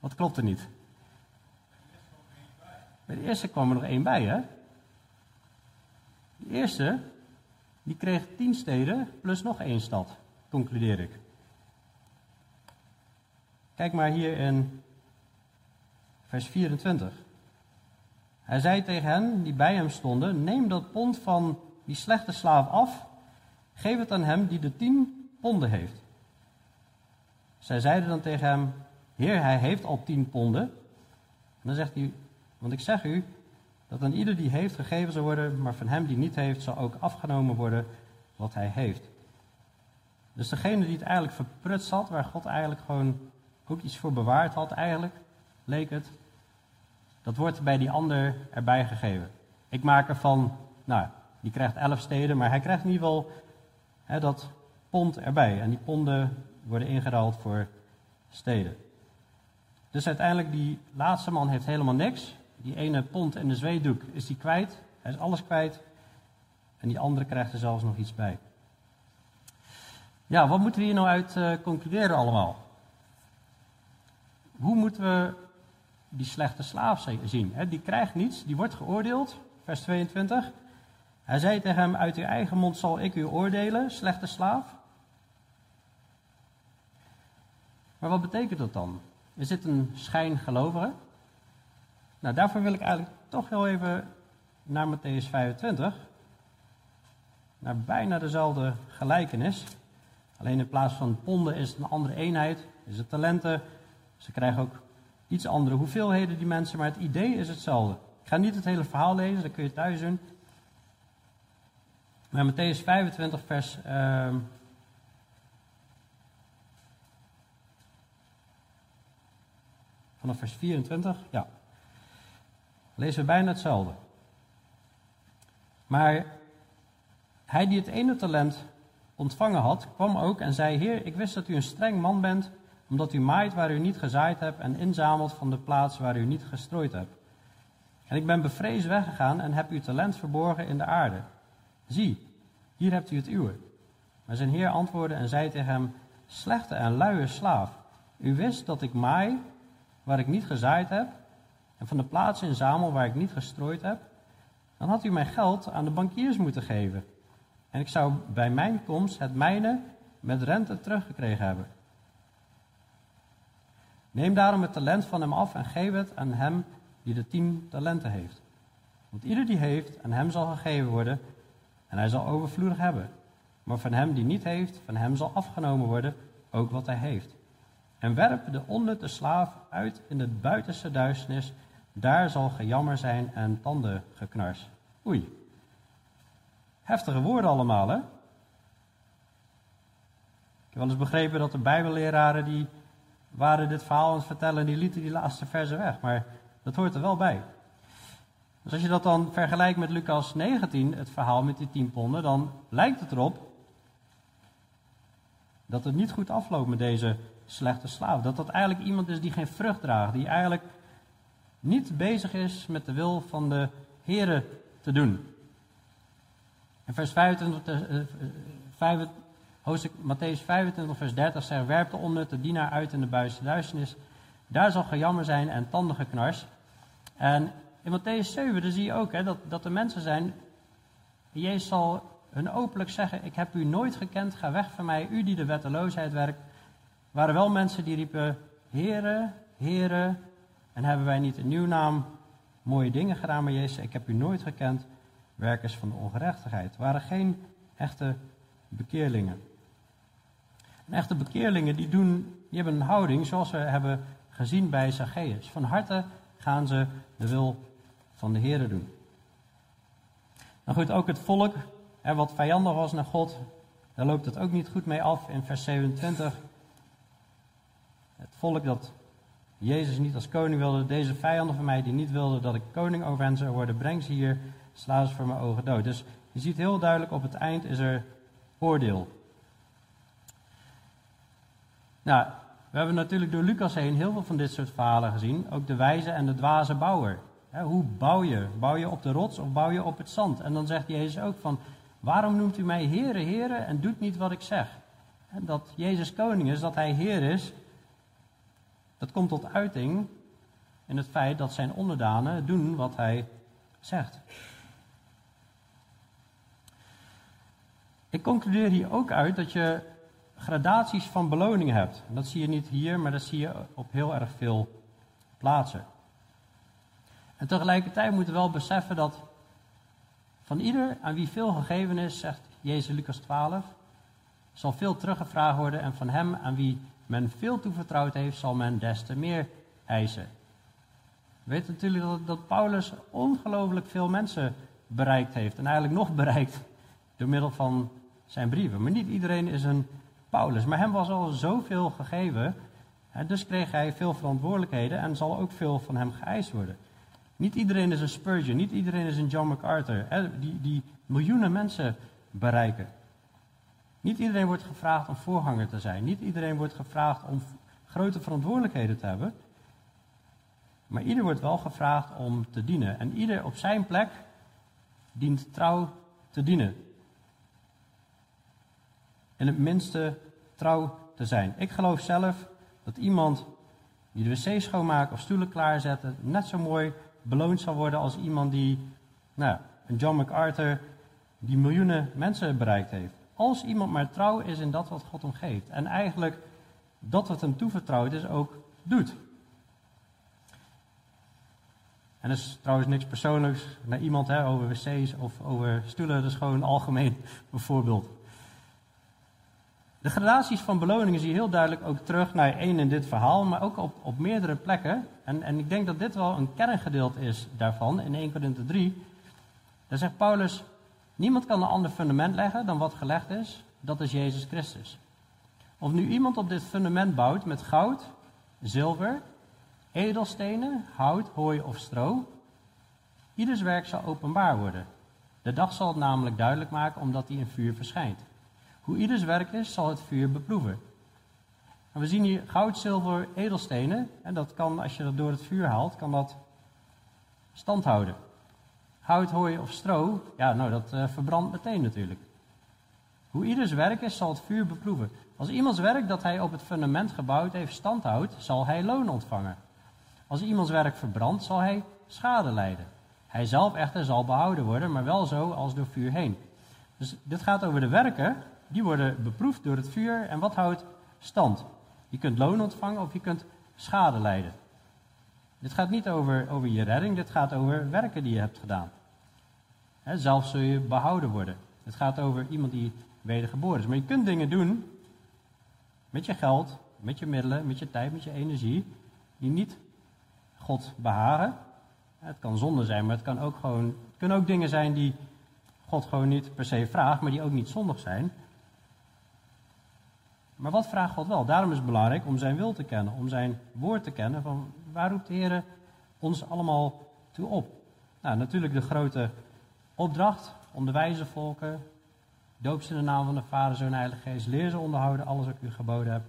Wat klopt er niet? Bij de eerste kwam er nog één bij, hè? De eerste, die kreeg tien steden plus nog één stad, concludeer ik. Kijk maar hier in vers 24. Hij zei tegen hen die bij hem stonden: Neem dat pond van die slechte slaaf af, geef het aan hem die de tien ponden heeft. Zij zeiden dan tegen hem: Heer, hij heeft al tien ponden. En dan zegt hij: Want ik zeg u dat aan ieder die heeft gegeven zal worden, maar van hem die niet heeft, zal ook afgenomen worden wat hij heeft. Dus degene die het eigenlijk verprutst had, waar God eigenlijk gewoon ook iets voor bewaard had eigenlijk, leek het, dat wordt bij die ander erbij gegeven. Ik maak ervan, nou, die krijgt elf steden, maar hij krijgt in ieder geval hè, dat pond erbij. En die ponden worden ingeruild voor steden. Dus uiteindelijk, die laatste man heeft helemaal niks. Die ene pond in de zweetdoek is die kwijt. Hij is alles kwijt. En die andere krijgt er zelfs nog iets bij. Ja, wat moeten we hier nou uit uh, concluderen allemaal? Hoe moeten we die slechte slaaf zien? Die krijgt niets, die wordt geoordeeld. Vers 22. Hij zei tegen hem: Uit uw eigen mond zal ik u oordelen, slechte slaaf. Maar wat betekent dat dan? Is dit een schijngelovige? Nou, daarvoor wil ik eigenlijk toch heel even naar Matthäus 25. Naar bijna dezelfde gelijkenis. Alleen in plaats van ponden is het een andere eenheid. Is het talenten. Ze krijgen ook iets andere hoeveelheden, die mensen, maar het idee is hetzelfde. Ik ga niet het hele verhaal lezen, dat kun je thuis doen. Maar Matthäus 25, vers. Uh, vanaf vers 24, ja. Lezen we bijna hetzelfde. Maar hij die het ene talent ontvangen had, kwam ook en zei: Heer, ik wist dat u een streng man bent omdat u maait waar u niet gezaaid hebt en inzamelt van de plaats waar u niet gestrooid hebt. En ik ben bevreesd weggegaan en heb uw talent verborgen in de aarde. Zie, hier hebt u het uwe. Maar zijn heer antwoordde en zei tegen hem, slechte en luie slaaf, u wist dat ik maai waar ik niet gezaaid heb en van de plaats inzamel waar ik niet gestrooid heb. Dan had u mijn geld aan de bankiers moeten geven. En ik zou bij mijn komst het mijne met rente teruggekregen hebben. Neem daarom het talent van hem af en geef het aan hem die de tien talenten heeft. Want ieder die heeft, aan hem zal gegeven worden en hij zal overvloedig hebben. Maar van hem die niet heeft, van hem zal afgenomen worden ook wat hij heeft. En werp de onnutte slaaf uit in het buitenste duisternis. Daar zal gejammer zijn en tandengeknars. Oei. Heftige woorden allemaal, hè? Ik heb wel eens begrepen dat de bijbelleraren die waren dit verhaal aan het vertellen en die lieten die laatste versen weg. Maar dat hoort er wel bij. Dus als je dat dan vergelijkt met Lucas 19, het verhaal met die tien ponden, dan lijkt het erop dat het niet goed afloopt met deze slechte slaaf. Dat dat eigenlijk iemand is die geen vrucht draagt, die eigenlijk niet bezig is met de wil van de Here te doen. In vers 25, 25 Hoofdstuk Matthäus 25, vers 30 zegt: Werp de onnutte dienaar uit in de duisternis. Daar zal gejammer zijn en tandengeknars. En in Matthäus 7 dan zie je ook hè, dat, dat er mensen zijn. Jezus zal hun openlijk zeggen: Ik heb u nooit gekend, ga weg van mij, u die de wetteloosheid werkt. Er waren wel mensen die riepen: Heren, Heren. En hebben wij niet in uw naam mooie dingen gedaan, maar Jezus, ik heb u nooit gekend, werkers van de ongerechtigheid. Er waren geen echte bekeerlingen. En echte bekeerlingen die, doen, die hebben een houding zoals we hebben gezien bij Zacchaeus. Van harte gaan ze de wil van de Heer doen. Nou goed, ook het volk, hè, wat vijandig was naar God, daar loopt het ook niet goed mee af in vers 27. Het volk dat Jezus niet als koning wilde, deze vijanden van mij die niet wilden dat ik koning over hen zou worden, breng ze hier, sla ze voor mijn ogen dood. Dus je ziet heel duidelijk op het eind is er oordeel. Nou, we hebben natuurlijk door Lucas heen heel veel van dit soort verhalen gezien. Ook de wijze en de dwaze bouwer. hoe bouw je? Bouw je op de rots of bouw je op het zand? En dan zegt Jezus ook van, waarom noemt u mij Heere, Heere en doet niet wat ik zeg? Dat Jezus koning is, dat hij Heer is, dat komt tot uiting in het feit dat zijn onderdanen doen wat hij zegt. Ik concludeer hier ook uit dat je gradaties van beloning hebt. dat zie je niet hier, maar dat zie je op heel erg veel plaatsen. En tegelijkertijd moeten we wel beseffen dat van ieder aan wie veel gegeven is, zegt Jezus Lucas 12, zal veel teruggevraagd worden en van hem aan wie men veel toevertrouwd heeft, zal men des te meer eisen. We weten natuurlijk dat, dat Paulus ongelooflijk veel mensen bereikt heeft en eigenlijk nog bereikt door middel van zijn brieven. Maar niet iedereen is een Paulus. Maar hem was al zoveel gegeven. dus kreeg hij veel verantwoordelijkheden en zal ook veel van hem geëist worden. Niet iedereen is een Spurgeon, niet iedereen is een John MacArthur, die, die miljoenen mensen bereiken. Niet iedereen wordt gevraagd om voorganger te zijn. Niet iedereen wordt gevraagd om grote verantwoordelijkheden te hebben. Maar ieder wordt wel gevraagd om te dienen. En ieder op zijn plek dient trouw te dienen in het minste trouw te zijn. Ik geloof zelf dat iemand die de wc schoonmaakt of stoelen klaarzetten, net zo mooi beloond zal worden als iemand die, nou, een John MacArthur, die miljoenen mensen bereikt heeft. Als iemand maar trouw is in dat wat God hem geeft. En eigenlijk dat wat hem toevertrouwd is ook doet. En dat is trouwens niks persoonlijks naar iemand hè, over wc's of over stoelen. Dat is gewoon algemeen een voorbeeld. De gradaties van beloningen zie je heel duidelijk ook terug naar één in dit verhaal, maar ook op, op meerdere plekken. En, en ik denk dat dit wel een kerngedeelte is daarvan, in 1 Corinthië 3. Daar zegt Paulus, niemand kan een ander fundament leggen dan wat gelegd is, dat is Jezus Christus. Of nu iemand op dit fundament bouwt met goud, zilver, edelstenen, hout, hooi of stro, ieders werk zal openbaar worden. De dag zal het namelijk duidelijk maken omdat hij in vuur verschijnt. Hoe ieders werk is, zal het vuur beproeven. En we zien hier goud, zilver, edelstenen. En dat kan, als je dat door het vuur haalt, kan dat stand houden. Hout, hooi of stro, ja, nou, dat uh, verbrandt meteen natuurlijk. Hoe ieders werk is, zal het vuur beproeven. Als iemands werk dat hij op het fundament gebouwd heeft stand houdt, zal hij loon ontvangen. Als iemands werk verbrandt, zal hij schade lijden. Hij zelf echter zal behouden worden, maar wel zo als door vuur heen. Dus dit gaat over de werken die worden beproefd door het vuur. En wat houdt stand? Je kunt loon ontvangen of je kunt schade lijden. Dit gaat niet over, over je redding, dit gaat over werken die je hebt gedaan. He, zelf zul je behouden worden. Het gaat over iemand die wedergeboren is. Maar je kunt dingen doen met je geld, met je middelen, met je tijd, met je energie, die niet God behagen. Het kan zonde zijn, maar het, kan ook gewoon, het kunnen ook dingen zijn die God gewoon niet per se vraagt, maar die ook niet zondig zijn. Maar wat vraagt God wel? Daarom is het belangrijk om zijn wil te kennen, om zijn woord te kennen. Van waar roept de Heer ons allemaal toe op? Nou, natuurlijk de grote opdracht, onderwijzen volken, doop ze in de naam van de Vader, Zoon en Heilige Geest, leer ze onderhouden, alles wat ik u geboden heb.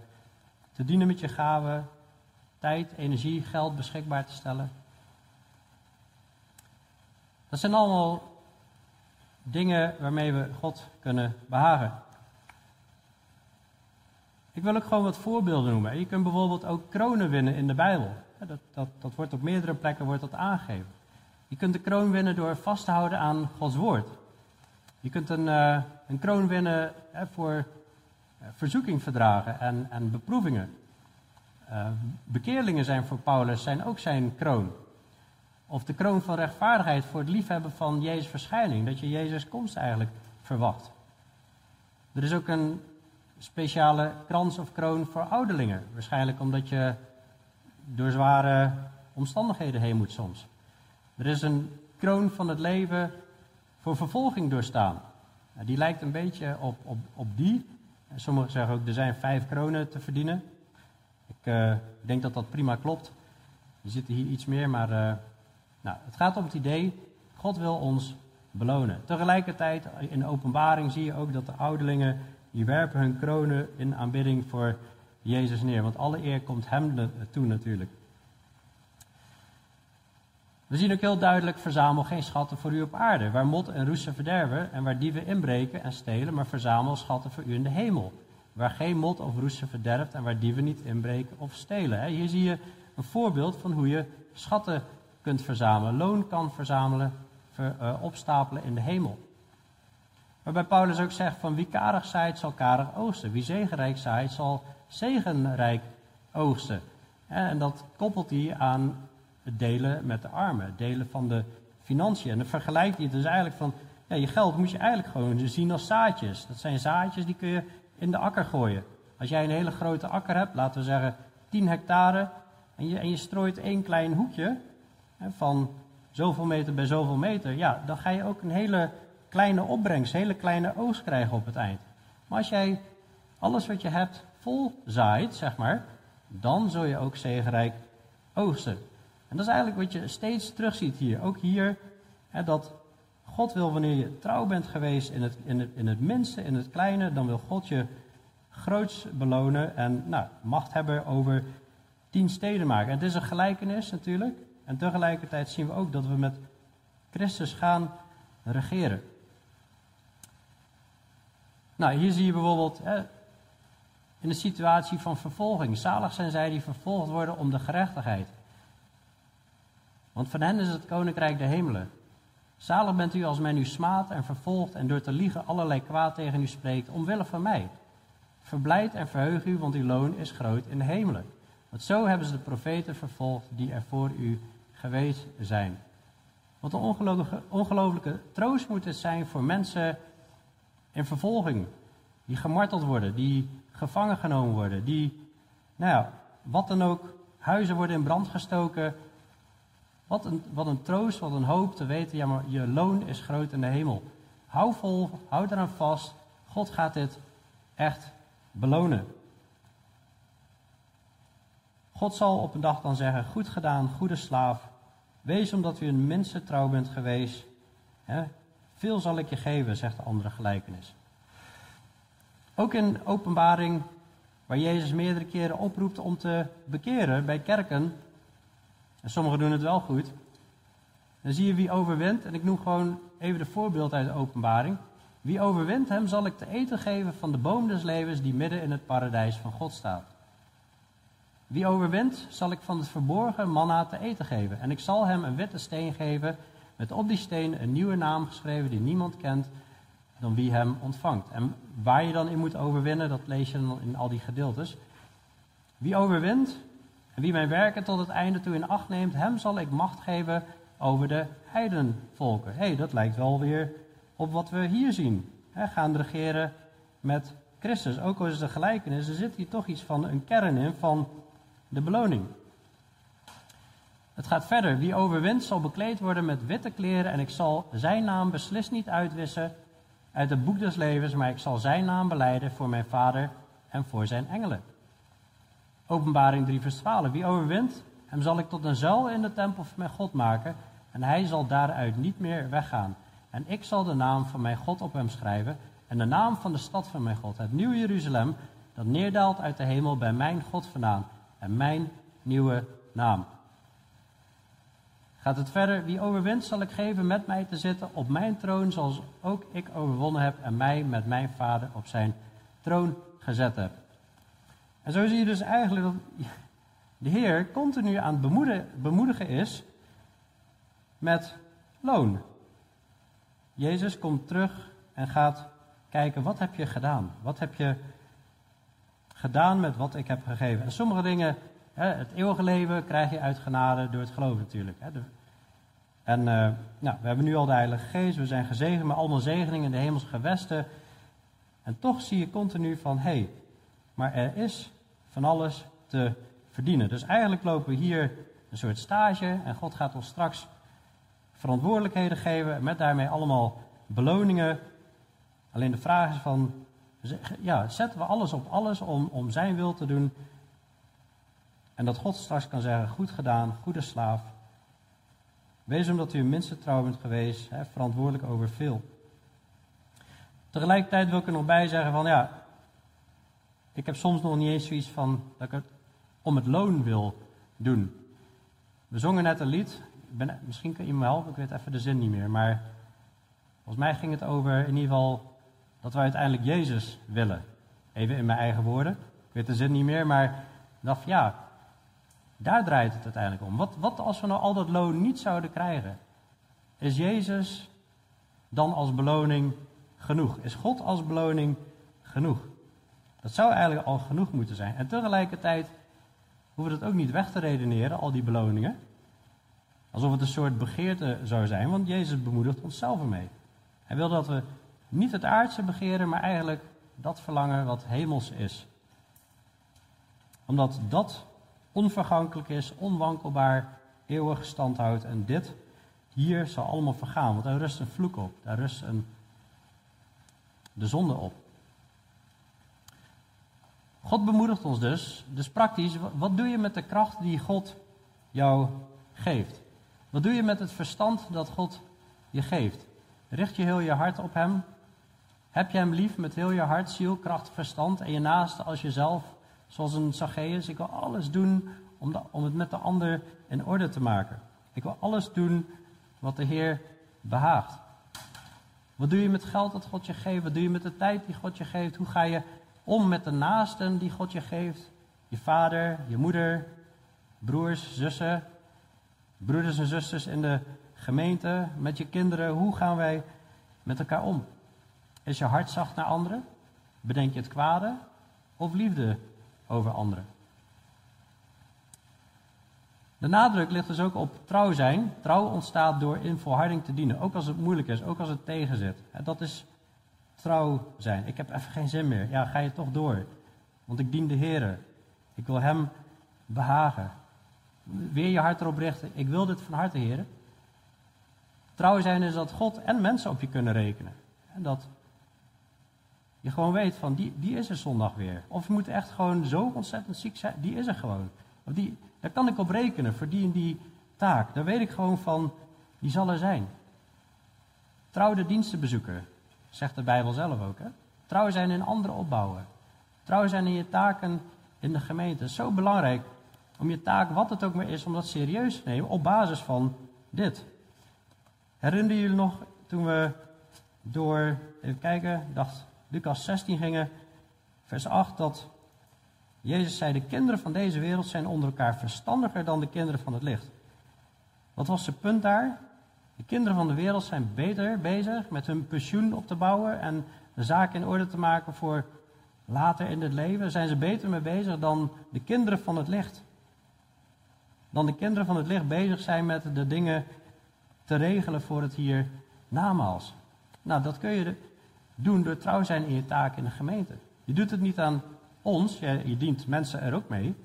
Te dienen met je gaven, tijd, energie, geld beschikbaar te stellen. Dat zijn allemaal dingen waarmee we God kunnen behagen. Ik wil ook gewoon wat voorbeelden noemen. Je kunt bijvoorbeeld ook kronen winnen in de Bijbel. Dat, dat, dat wordt op meerdere plekken wordt dat aangegeven. Je kunt de kroon winnen door vast te houden aan Gods woord. Je kunt een, uh, een kroon winnen voor uh, verzoeking verdragen en, en beproevingen. Uh, bekeerlingen zijn voor Paulus zijn ook zijn kroon. Of de kroon van rechtvaardigheid voor het liefhebben van Jezus' verschijning. Dat je Jezus' komst eigenlijk verwacht. Er is ook een speciale krans of kroon voor ouderlingen. Waarschijnlijk omdat je door zware omstandigheden heen moet soms. Er is een kroon van het leven voor vervolging doorstaan. Die lijkt een beetje op, op, op die. Sommigen zeggen ook, er zijn vijf kronen te verdienen. Ik uh, denk dat dat prima klopt. Er zitten hier iets meer, maar uh, nou, het gaat om het idee, God wil ons belonen. Tegelijkertijd, in de openbaring zie je ook dat de ouderlingen, die werpen hun kronen in aanbidding voor Jezus neer. Want alle eer komt hem toe natuurlijk. We zien ook heel duidelijk, verzamel geen schatten voor u op aarde, waar mot en roesten verderven en waar dieven inbreken en stelen, maar verzamel schatten voor u in de hemel, waar geen mot of roesten verderft en waar dieven niet inbreken of stelen. Hier zie je een voorbeeld van hoe je schatten kunt verzamelen, loon kan verzamelen, ver, uh, opstapelen in de hemel. Waarbij Paulus ook zegt van wie karig zaait zal karig oogsten, wie zegenrijk zaait zal zegenrijk oogsten. En dat koppelt hij aan het delen met de armen, het delen van de financiën. En dan vergelijkt hij dus eigenlijk van, ja, je geld moet je eigenlijk gewoon zien als zaadjes. Dat zijn zaadjes die kun je in de akker gooien. Als jij een hele grote akker hebt, laten we zeggen 10 hectare, en je, en je strooit één klein hoekje hè, van zoveel meter bij zoveel meter, ja, dan ga je ook een hele kleine opbrengst, hele kleine oogst krijgen op het eind. Maar als jij alles wat je hebt vol zaait, zeg maar, dan zul je ook zegenrijk oogsten. En dat is eigenlijk wat je steeds terugziet hier. Ook hier, hè, dat God wil wanneer je trouw bent geweest in het, in, het, in het minste, in het kleine, dan wil God je groots belonen en nou, macht hebben over tien steden maken. het is een gelijkenis natuurlijk. En tegelijkertijd zien we ook dat we met Christus gaan regeren. Nou, hier zie je bijvoorbeeld hè, in de situatie van vervolging. Zalig zijn zij die vervolgd worden om de gerechtigheid. Want van hen is het koninkrijk de hemelen. Zalig bent u als men u smaadt en vervolgt en door te liegen allerlei kwaad tegen u spreekt, omwille van mij. Verblijd en verheug u, want uw loon is groot in de hemelen. Want zo hebben ze de profeten vervolgd die er voor u geweest zijn. Wat een ongelooflijke, ongelooflijke troost moet het zijn voor mensen in vervolging. Die gemarteld worden, die gevangen genomen worden, die, nou ja, wat dan ook, huizen worden in brand gestoken. Wat een, wat een troost, wat een hoop te weten, ja maar je loon is groot in de hemel. Hou vol, hou eraan vast. God gaat dit echt belonen. God zal op een dag dan zeggen, goed gedaan, goede slaaf. Wees omdat u een minste trouw bent geweest. Hè? Veel zal ik je geven, zegt de andere gelijkenis. Ook in openbaring, waar Jezus meerdere keren oproept om te bekeren bij kerken. En sommigen doen het wel goed. Dan zie je wie overwint. En ik noem gewoon even de voorbeeld uit de openbaring. Wie overwint, hem zal ik te eten geven van de boom des levens die midden in het paradijs van God staat. Wie overwint, zal ik van het verborgen manna te eten geven. En ik zal hem een witte steen geven, met op die steen een nieuwe naam geschreven die niemand kent dan wie hem ontvangt. En waar je dan in moet overwinnen, dat lees je dan in al die gedeeltes. Wie overwint en wie mijn werken tot het einde toe in acht neemt, hem zal ik macht geven over de heidenvolken. Hé, hey, dat lijkt wel weer op wat we hier zien. He, gaan regeren met Christus. Ook al is het een gelijkenis, er zit hier toch iets van een kern in van de beloning. Het gaat verder. Wie overwint zal bekleed worden met witte kleren en ik zal zijn naam beslist niet uitwissen uit het boek des levens, maar ik zal zijn naam beleiden voor mijn vader en voor zijn engelen. Openbaring 3 vers 12. Wie overwint, hem zal ik tot een zuil in de tempel van mijn God maken en hij zal daaruit niet meer weggaan. En ik zal de naam van mijn God op hem schrijven en de naam van de stad van mijn God, het nieuwe Jeruzalem, dat neerdaalt uit de hemel bij mijn God vandaan en mijn nieuwe naam. Gaat het verder, wie overwint zal ik geven met mij te zitten op mijn troon, zoals ook ik overwonnen heb en mij met mijn vader op zijn troon gezet heb. En zo zie je dus eigenlijk dat de Heer continu aan het bemoedigen, bemoedigen is met loon. Jezus komt terug en gaat kijken, wat heb je gedaan? Wat heb je gedaan met wat ik heb gegeven? En sommige dingen, het eeuwige leven krijg je uit genade door het geloof natuurlijk. En uh, nou, we hebben nu al de Heilige Geest, we zijn gezegend met allemaal zegeningen in de hemelse gewesten. En toch zie je continu van, hé, hey, maar er is van alles te verdienen. Dus eigenlijk lopen we hier een soort stage en God gaat ons straks verantwoordelijkheden geven met daarmee allemaal beloningen. Alleen de vraag is van, ja, zetten we alles op alles om, om zijn wil te doen? En dat God straks kan zeggen, goed gedaan, goede slaaf. Wees omdat u minste trouw bent geweest, hè, verantwoordelijk over veel. Tegelijkertijd wil ik er nog bij zeggen van, ja, ik heb soms nog niet eens zoiets van dat ik het om het loon wil doen. We zongen net een lied, misschien kun je me helpen, ik weet even de zin niet meer. Maar volgens mij ging het over in ieder geval dat we uiteindelijk Jezus willen. Even in mijn eigen woorden. Ik weet de zin niet meer, maar dacht ja, daar draait het uiteindelijk om. Wat, wat als we nou al dat loon niet zouden krijgen? Is Jezus dan als beloning genoeg? Is God als beloning genoeg? Dat zou eigenlijk al genoeg moeten zijn. En tegelijkertijd hoeven we dat ook niet weg te redeneren, al die beloningen. Alsof het een soort begeerte zou zijn, want Jezus bemoedigt ons zelf ermee. Hij wil dat we niet het aardse begeren, maar eigenlijk dat verlangen wat hemels is. Omdat dat onvergankelijk is, onwankelbaar, eeuwig stand houdt. En dit hier zal allemaal vergaan, want daar rust een vloek op, daar rust een, de zonde op. God bemoedigt ons dus, dus praktisch, wat doe je met de kracht die God jou geeft? Wat doe je met het verstand dat God je geeft? Richt je heel je hart op Hem? Heb je Hem lief met heel je hart, ziel, kracht, verstand en je naaste als jezelf? Zoals een Zacchaeus, ik wil alles doen om, om het met de ander in orde te maken. Ik wil alles doen wat de Heer behaagt. Wat doe je met geld dat God je geeft? Wat doe je met de tijd die God je geeft? Hoe ga je om met de naasten die God je geeft? Je vader, je moeder, broers, zussen, broeders en zusters in de gemeente, met je kinderen. Hoe gaan wij met elkaar om? Is je hart zacht naar anderen? Bedenk je het kwade of liefde over anderen? De nadruk ligt dus ook op trouw zijn. Trouw ontstaat door in volharding te dienen, ook als het moeilijk is, ook als het tegenzit. Dat is trouw zijn. Ik heb even geen zin meer. Ja, ga je toch door. Want ik dien de Heer. Ik wil Hem behagen. Weer je hart erop richten. Ik wil dit van harte, Heer. Trouw zijn is dat God en mensen op je kunnen rekenen. En dat je gewoon weet van, die, die is er zondag weer. Of je moet echt gewoon zo ontzettend ziek zijn, die is er gewoon. Of die, daar kan ik op rekenen voor die en die taak. Daar weet ik gewoon van, die zal er zijn. Trouw de dienstenbezoeker, zegt de Bijbel zelf ook. Hè? Trouw zijn in andere opbouwen. Trouw zijn in je taken in de gemeente. Zo belangrijk om je taak, wat het ook maar is, om dat serieus te nemen op basis van dit. Herinner jullie nog toen we door, even kijken, dacht Lucas 16 gingen, vers 8, dat Jezus zei, de kinderen van deze wereld zijn onder elkaar verstandiger dan de kinderen van het licht. Wat was zijn punt daar? De kinderen van de wereld zijn beter bezig met hun pensioen op te bouwen en de zaken in orde te maken voor later in het leven. Zijn ze beter mee bezig dan de kinderen van het licht? Dan de kinderen van het licht bezig zijn met de dingen te regelen voor het hier namaals. Nou, dat kun je doen door trouw zijn in je taak in de gemeente. Je doet het niet aan ons, je, dient mensen er ook mee,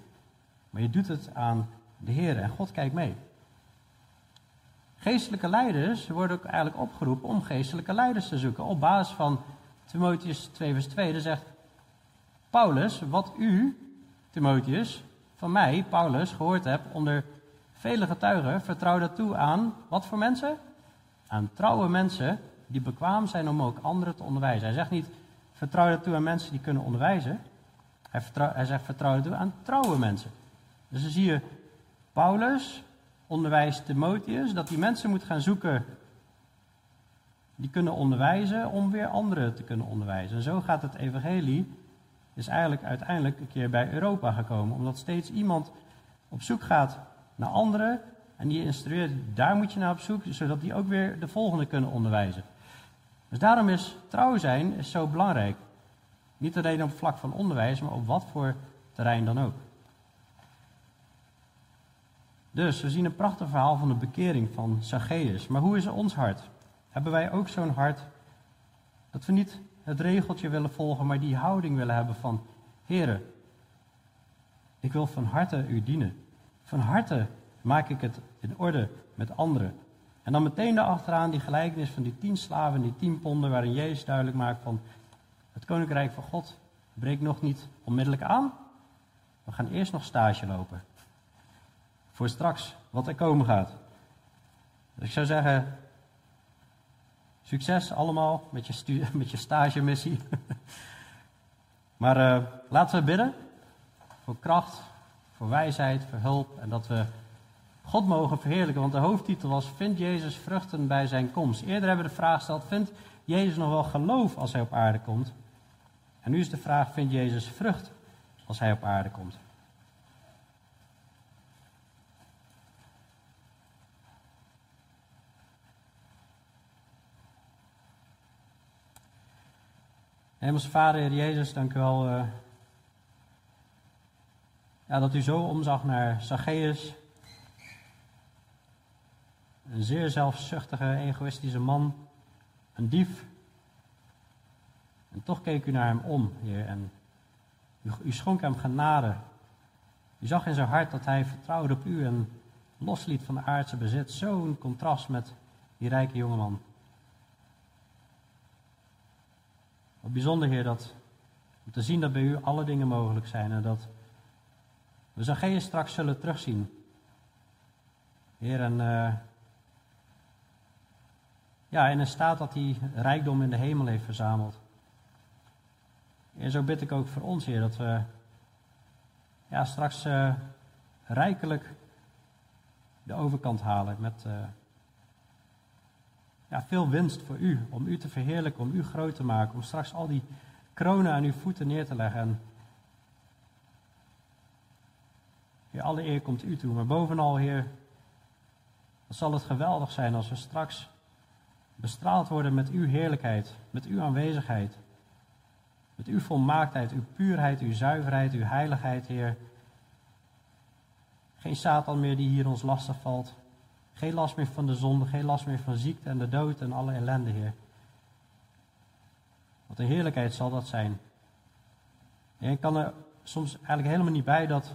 maar je doet het aan de Heer en God kijkt mee. Geestelijke leiders worden ook eigenlijk opgeroepen om geestelijke leiders te zoeken. Op basis van Timotheus 2 vers 2, daar zegt Paulus, wat u, Timotheus, van mij, Paulus, gehoord hebt onder vele getuigen, vertrouw dat toe aan, wat voor mensen? Aan trouwe mensen die bekwaam zijn om ook anderen te onderwijzen. Hij zegt niet, vertrouw dat toe aan mensen die kunnen onderwijzen. Hij, hij zegt, vertrouw dat toe aan trouwe mensen. Dus dan zie je, Paulus onderwijst Timotheus dat hij mensen moet gaan zoeken die kunnen onderwijzen om weer anderen te kunnen onderwijzen. En zo gaat het evangelie is eigenlijk uiteindelijk een keer bij Europa gekomen. Omdat steeds iemand op zoek gaat naar anderen en die instrueert, daar moet je naar op zoek, zodat die ook weer de volgende kunnen onderwijzen. Dus daarom is trouw zijn is zo belangrijk. Niet alleen op vlak van onderwijs, maar op wat voor terrein dan ook. Dus we zien een prachtig verhaal van de bekering van Zacchaeus. Maar hoe is ons hart? Hebben wij ook zo'n hart dat we niet het regeltje willen volgen, maar die houding willen hebben van, Heren, ik wil van harte u dienen. Van harte maak ik het in orde met anderen. En dan meteen daarachteraan die gelijkenis van die tien slaven, die tien ponden, waarin Jezus duidelijk maakt van, het koninkrijk van God breekt nog niet onmiddellijk aan. We gaan eerst nog stage lopen. Voor straks, wat er komen gaat. Dus ik zou zeggen, succes allemaal met je, met je stagemissie. maar uh, laten we bidden voor kracht, voor wijsheid, voor hulp en dat we God mogen verheerlijken. Want de hoofdtitel was, vindt Jezus vruchten bij zijn komst? Eerder hebben we de vraag gesteld, vindt Jezus nog wel geloof als hij op aarde komt? En nu is de vraag, vindt Jezus vrucht als hij op aarde komt? Hemelse Vader, Heer Jezus, dank u wel uh, ja, dat u zo omzag naar Zacchaeus. Een zeer zelfzuchtige, egoïstische man. Een dief. En toch keek u naar hem om, Heer. En u, u schonk hem genade. U zag in zijn hart dat hij vertrouwde op u en losliet van de aardse bezit. Zo'n contrast met die rijke jongeman. Wat bijzonder, Heer, dat, om te zien dat bij u alle dingen mogelijk zijn en dat we Zacchaeus straks zullen terugzien. Heer, en uh, ja, in een staat dat hij rijkdom in de hemel heeft verzameld. En zo bid ik ook voor ons, Heer, dat we ja, straks uh, rijkelijk de overkant halen met uh, ja, veel winst voor u, om u te verheerlijken, om u groot te maken, om straks al die kronen aan uw voeten neer te leggen. En Heer, alle eer komt u toe, maar bovenal, Heer, zal het geweldig zijn als we straks bestraald worden met uw heerlijkheid, met uw aanwezigheid, met uw volmaaktheid, uw puurheid, uw zuiverheid, uw heiligheid, Heer. Geen Satan meer die hier ons lastig valt, geen last meer van de zonde, geen last meer van ziekte en de dood en alle ellende, Heer. Wat een heerlijkheid zal dat zijn. En ik kan er soms eigenlijk helemaal niet bij dat,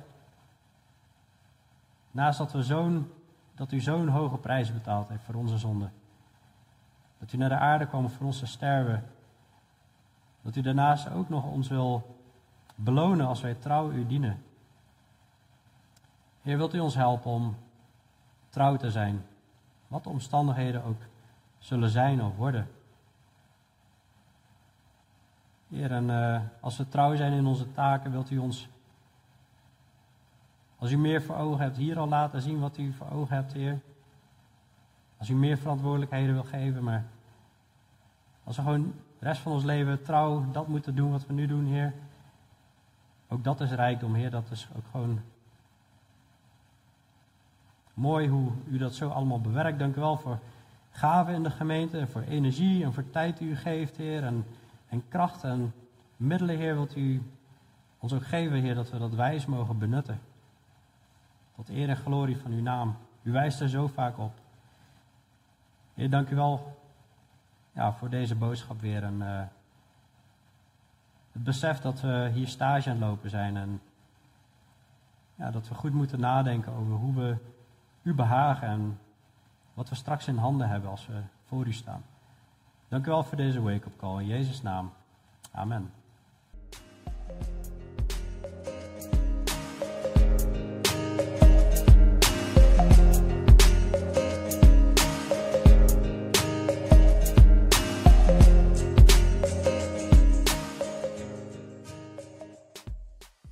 naast dat, we zo'n, dat u zo'n hoge prijs betaald heeft voor onze zonde, dat u naar de aarde kwam voor ons te sterven, dat u daarnaast ook nog ons wil belonen als wij trouw u dienen. Heer, wilt u ons helpen om trouw te zijn. Wat de omstandigheden ook zullen zijn of worden. Heer, en uh, als we trouw zijn in onze taken, wilt u ons, als u meer voor ogen hebt, hier al laten zien wat u voor ogen hebt, Heer. Als u meer verantwoordelijkheden wil geven, maar als we gewoon de rest van ons leven trouw dat moeten doen wat we nu doen, Heer. Ook dat is rijkdom, Heer. Dat is ook gewoon Mooi hoe u dat zo allemaal bewerkt. Dank u wel voor gaven in de gemeente, voor energie en voor tijd die u geeft, Heer. En, en kracht en middelen, Heer, wilt u ons ook geven, Heer, dat we dat wijs mogen benutten. Tot eer en glorie van uw naam. U wijst er zo vaak op. Heer, dank u wel ja, voor deze boodschap weer. En, uh, het besef dat we hier stage aan het lopen zijn. En ja, dat we goed moeten nadenken over hoe we u behagen en wat we straks in handen hebben als we voor u staan. Dank u wel voor deze wake-up call. In Jezus' naam. Amen.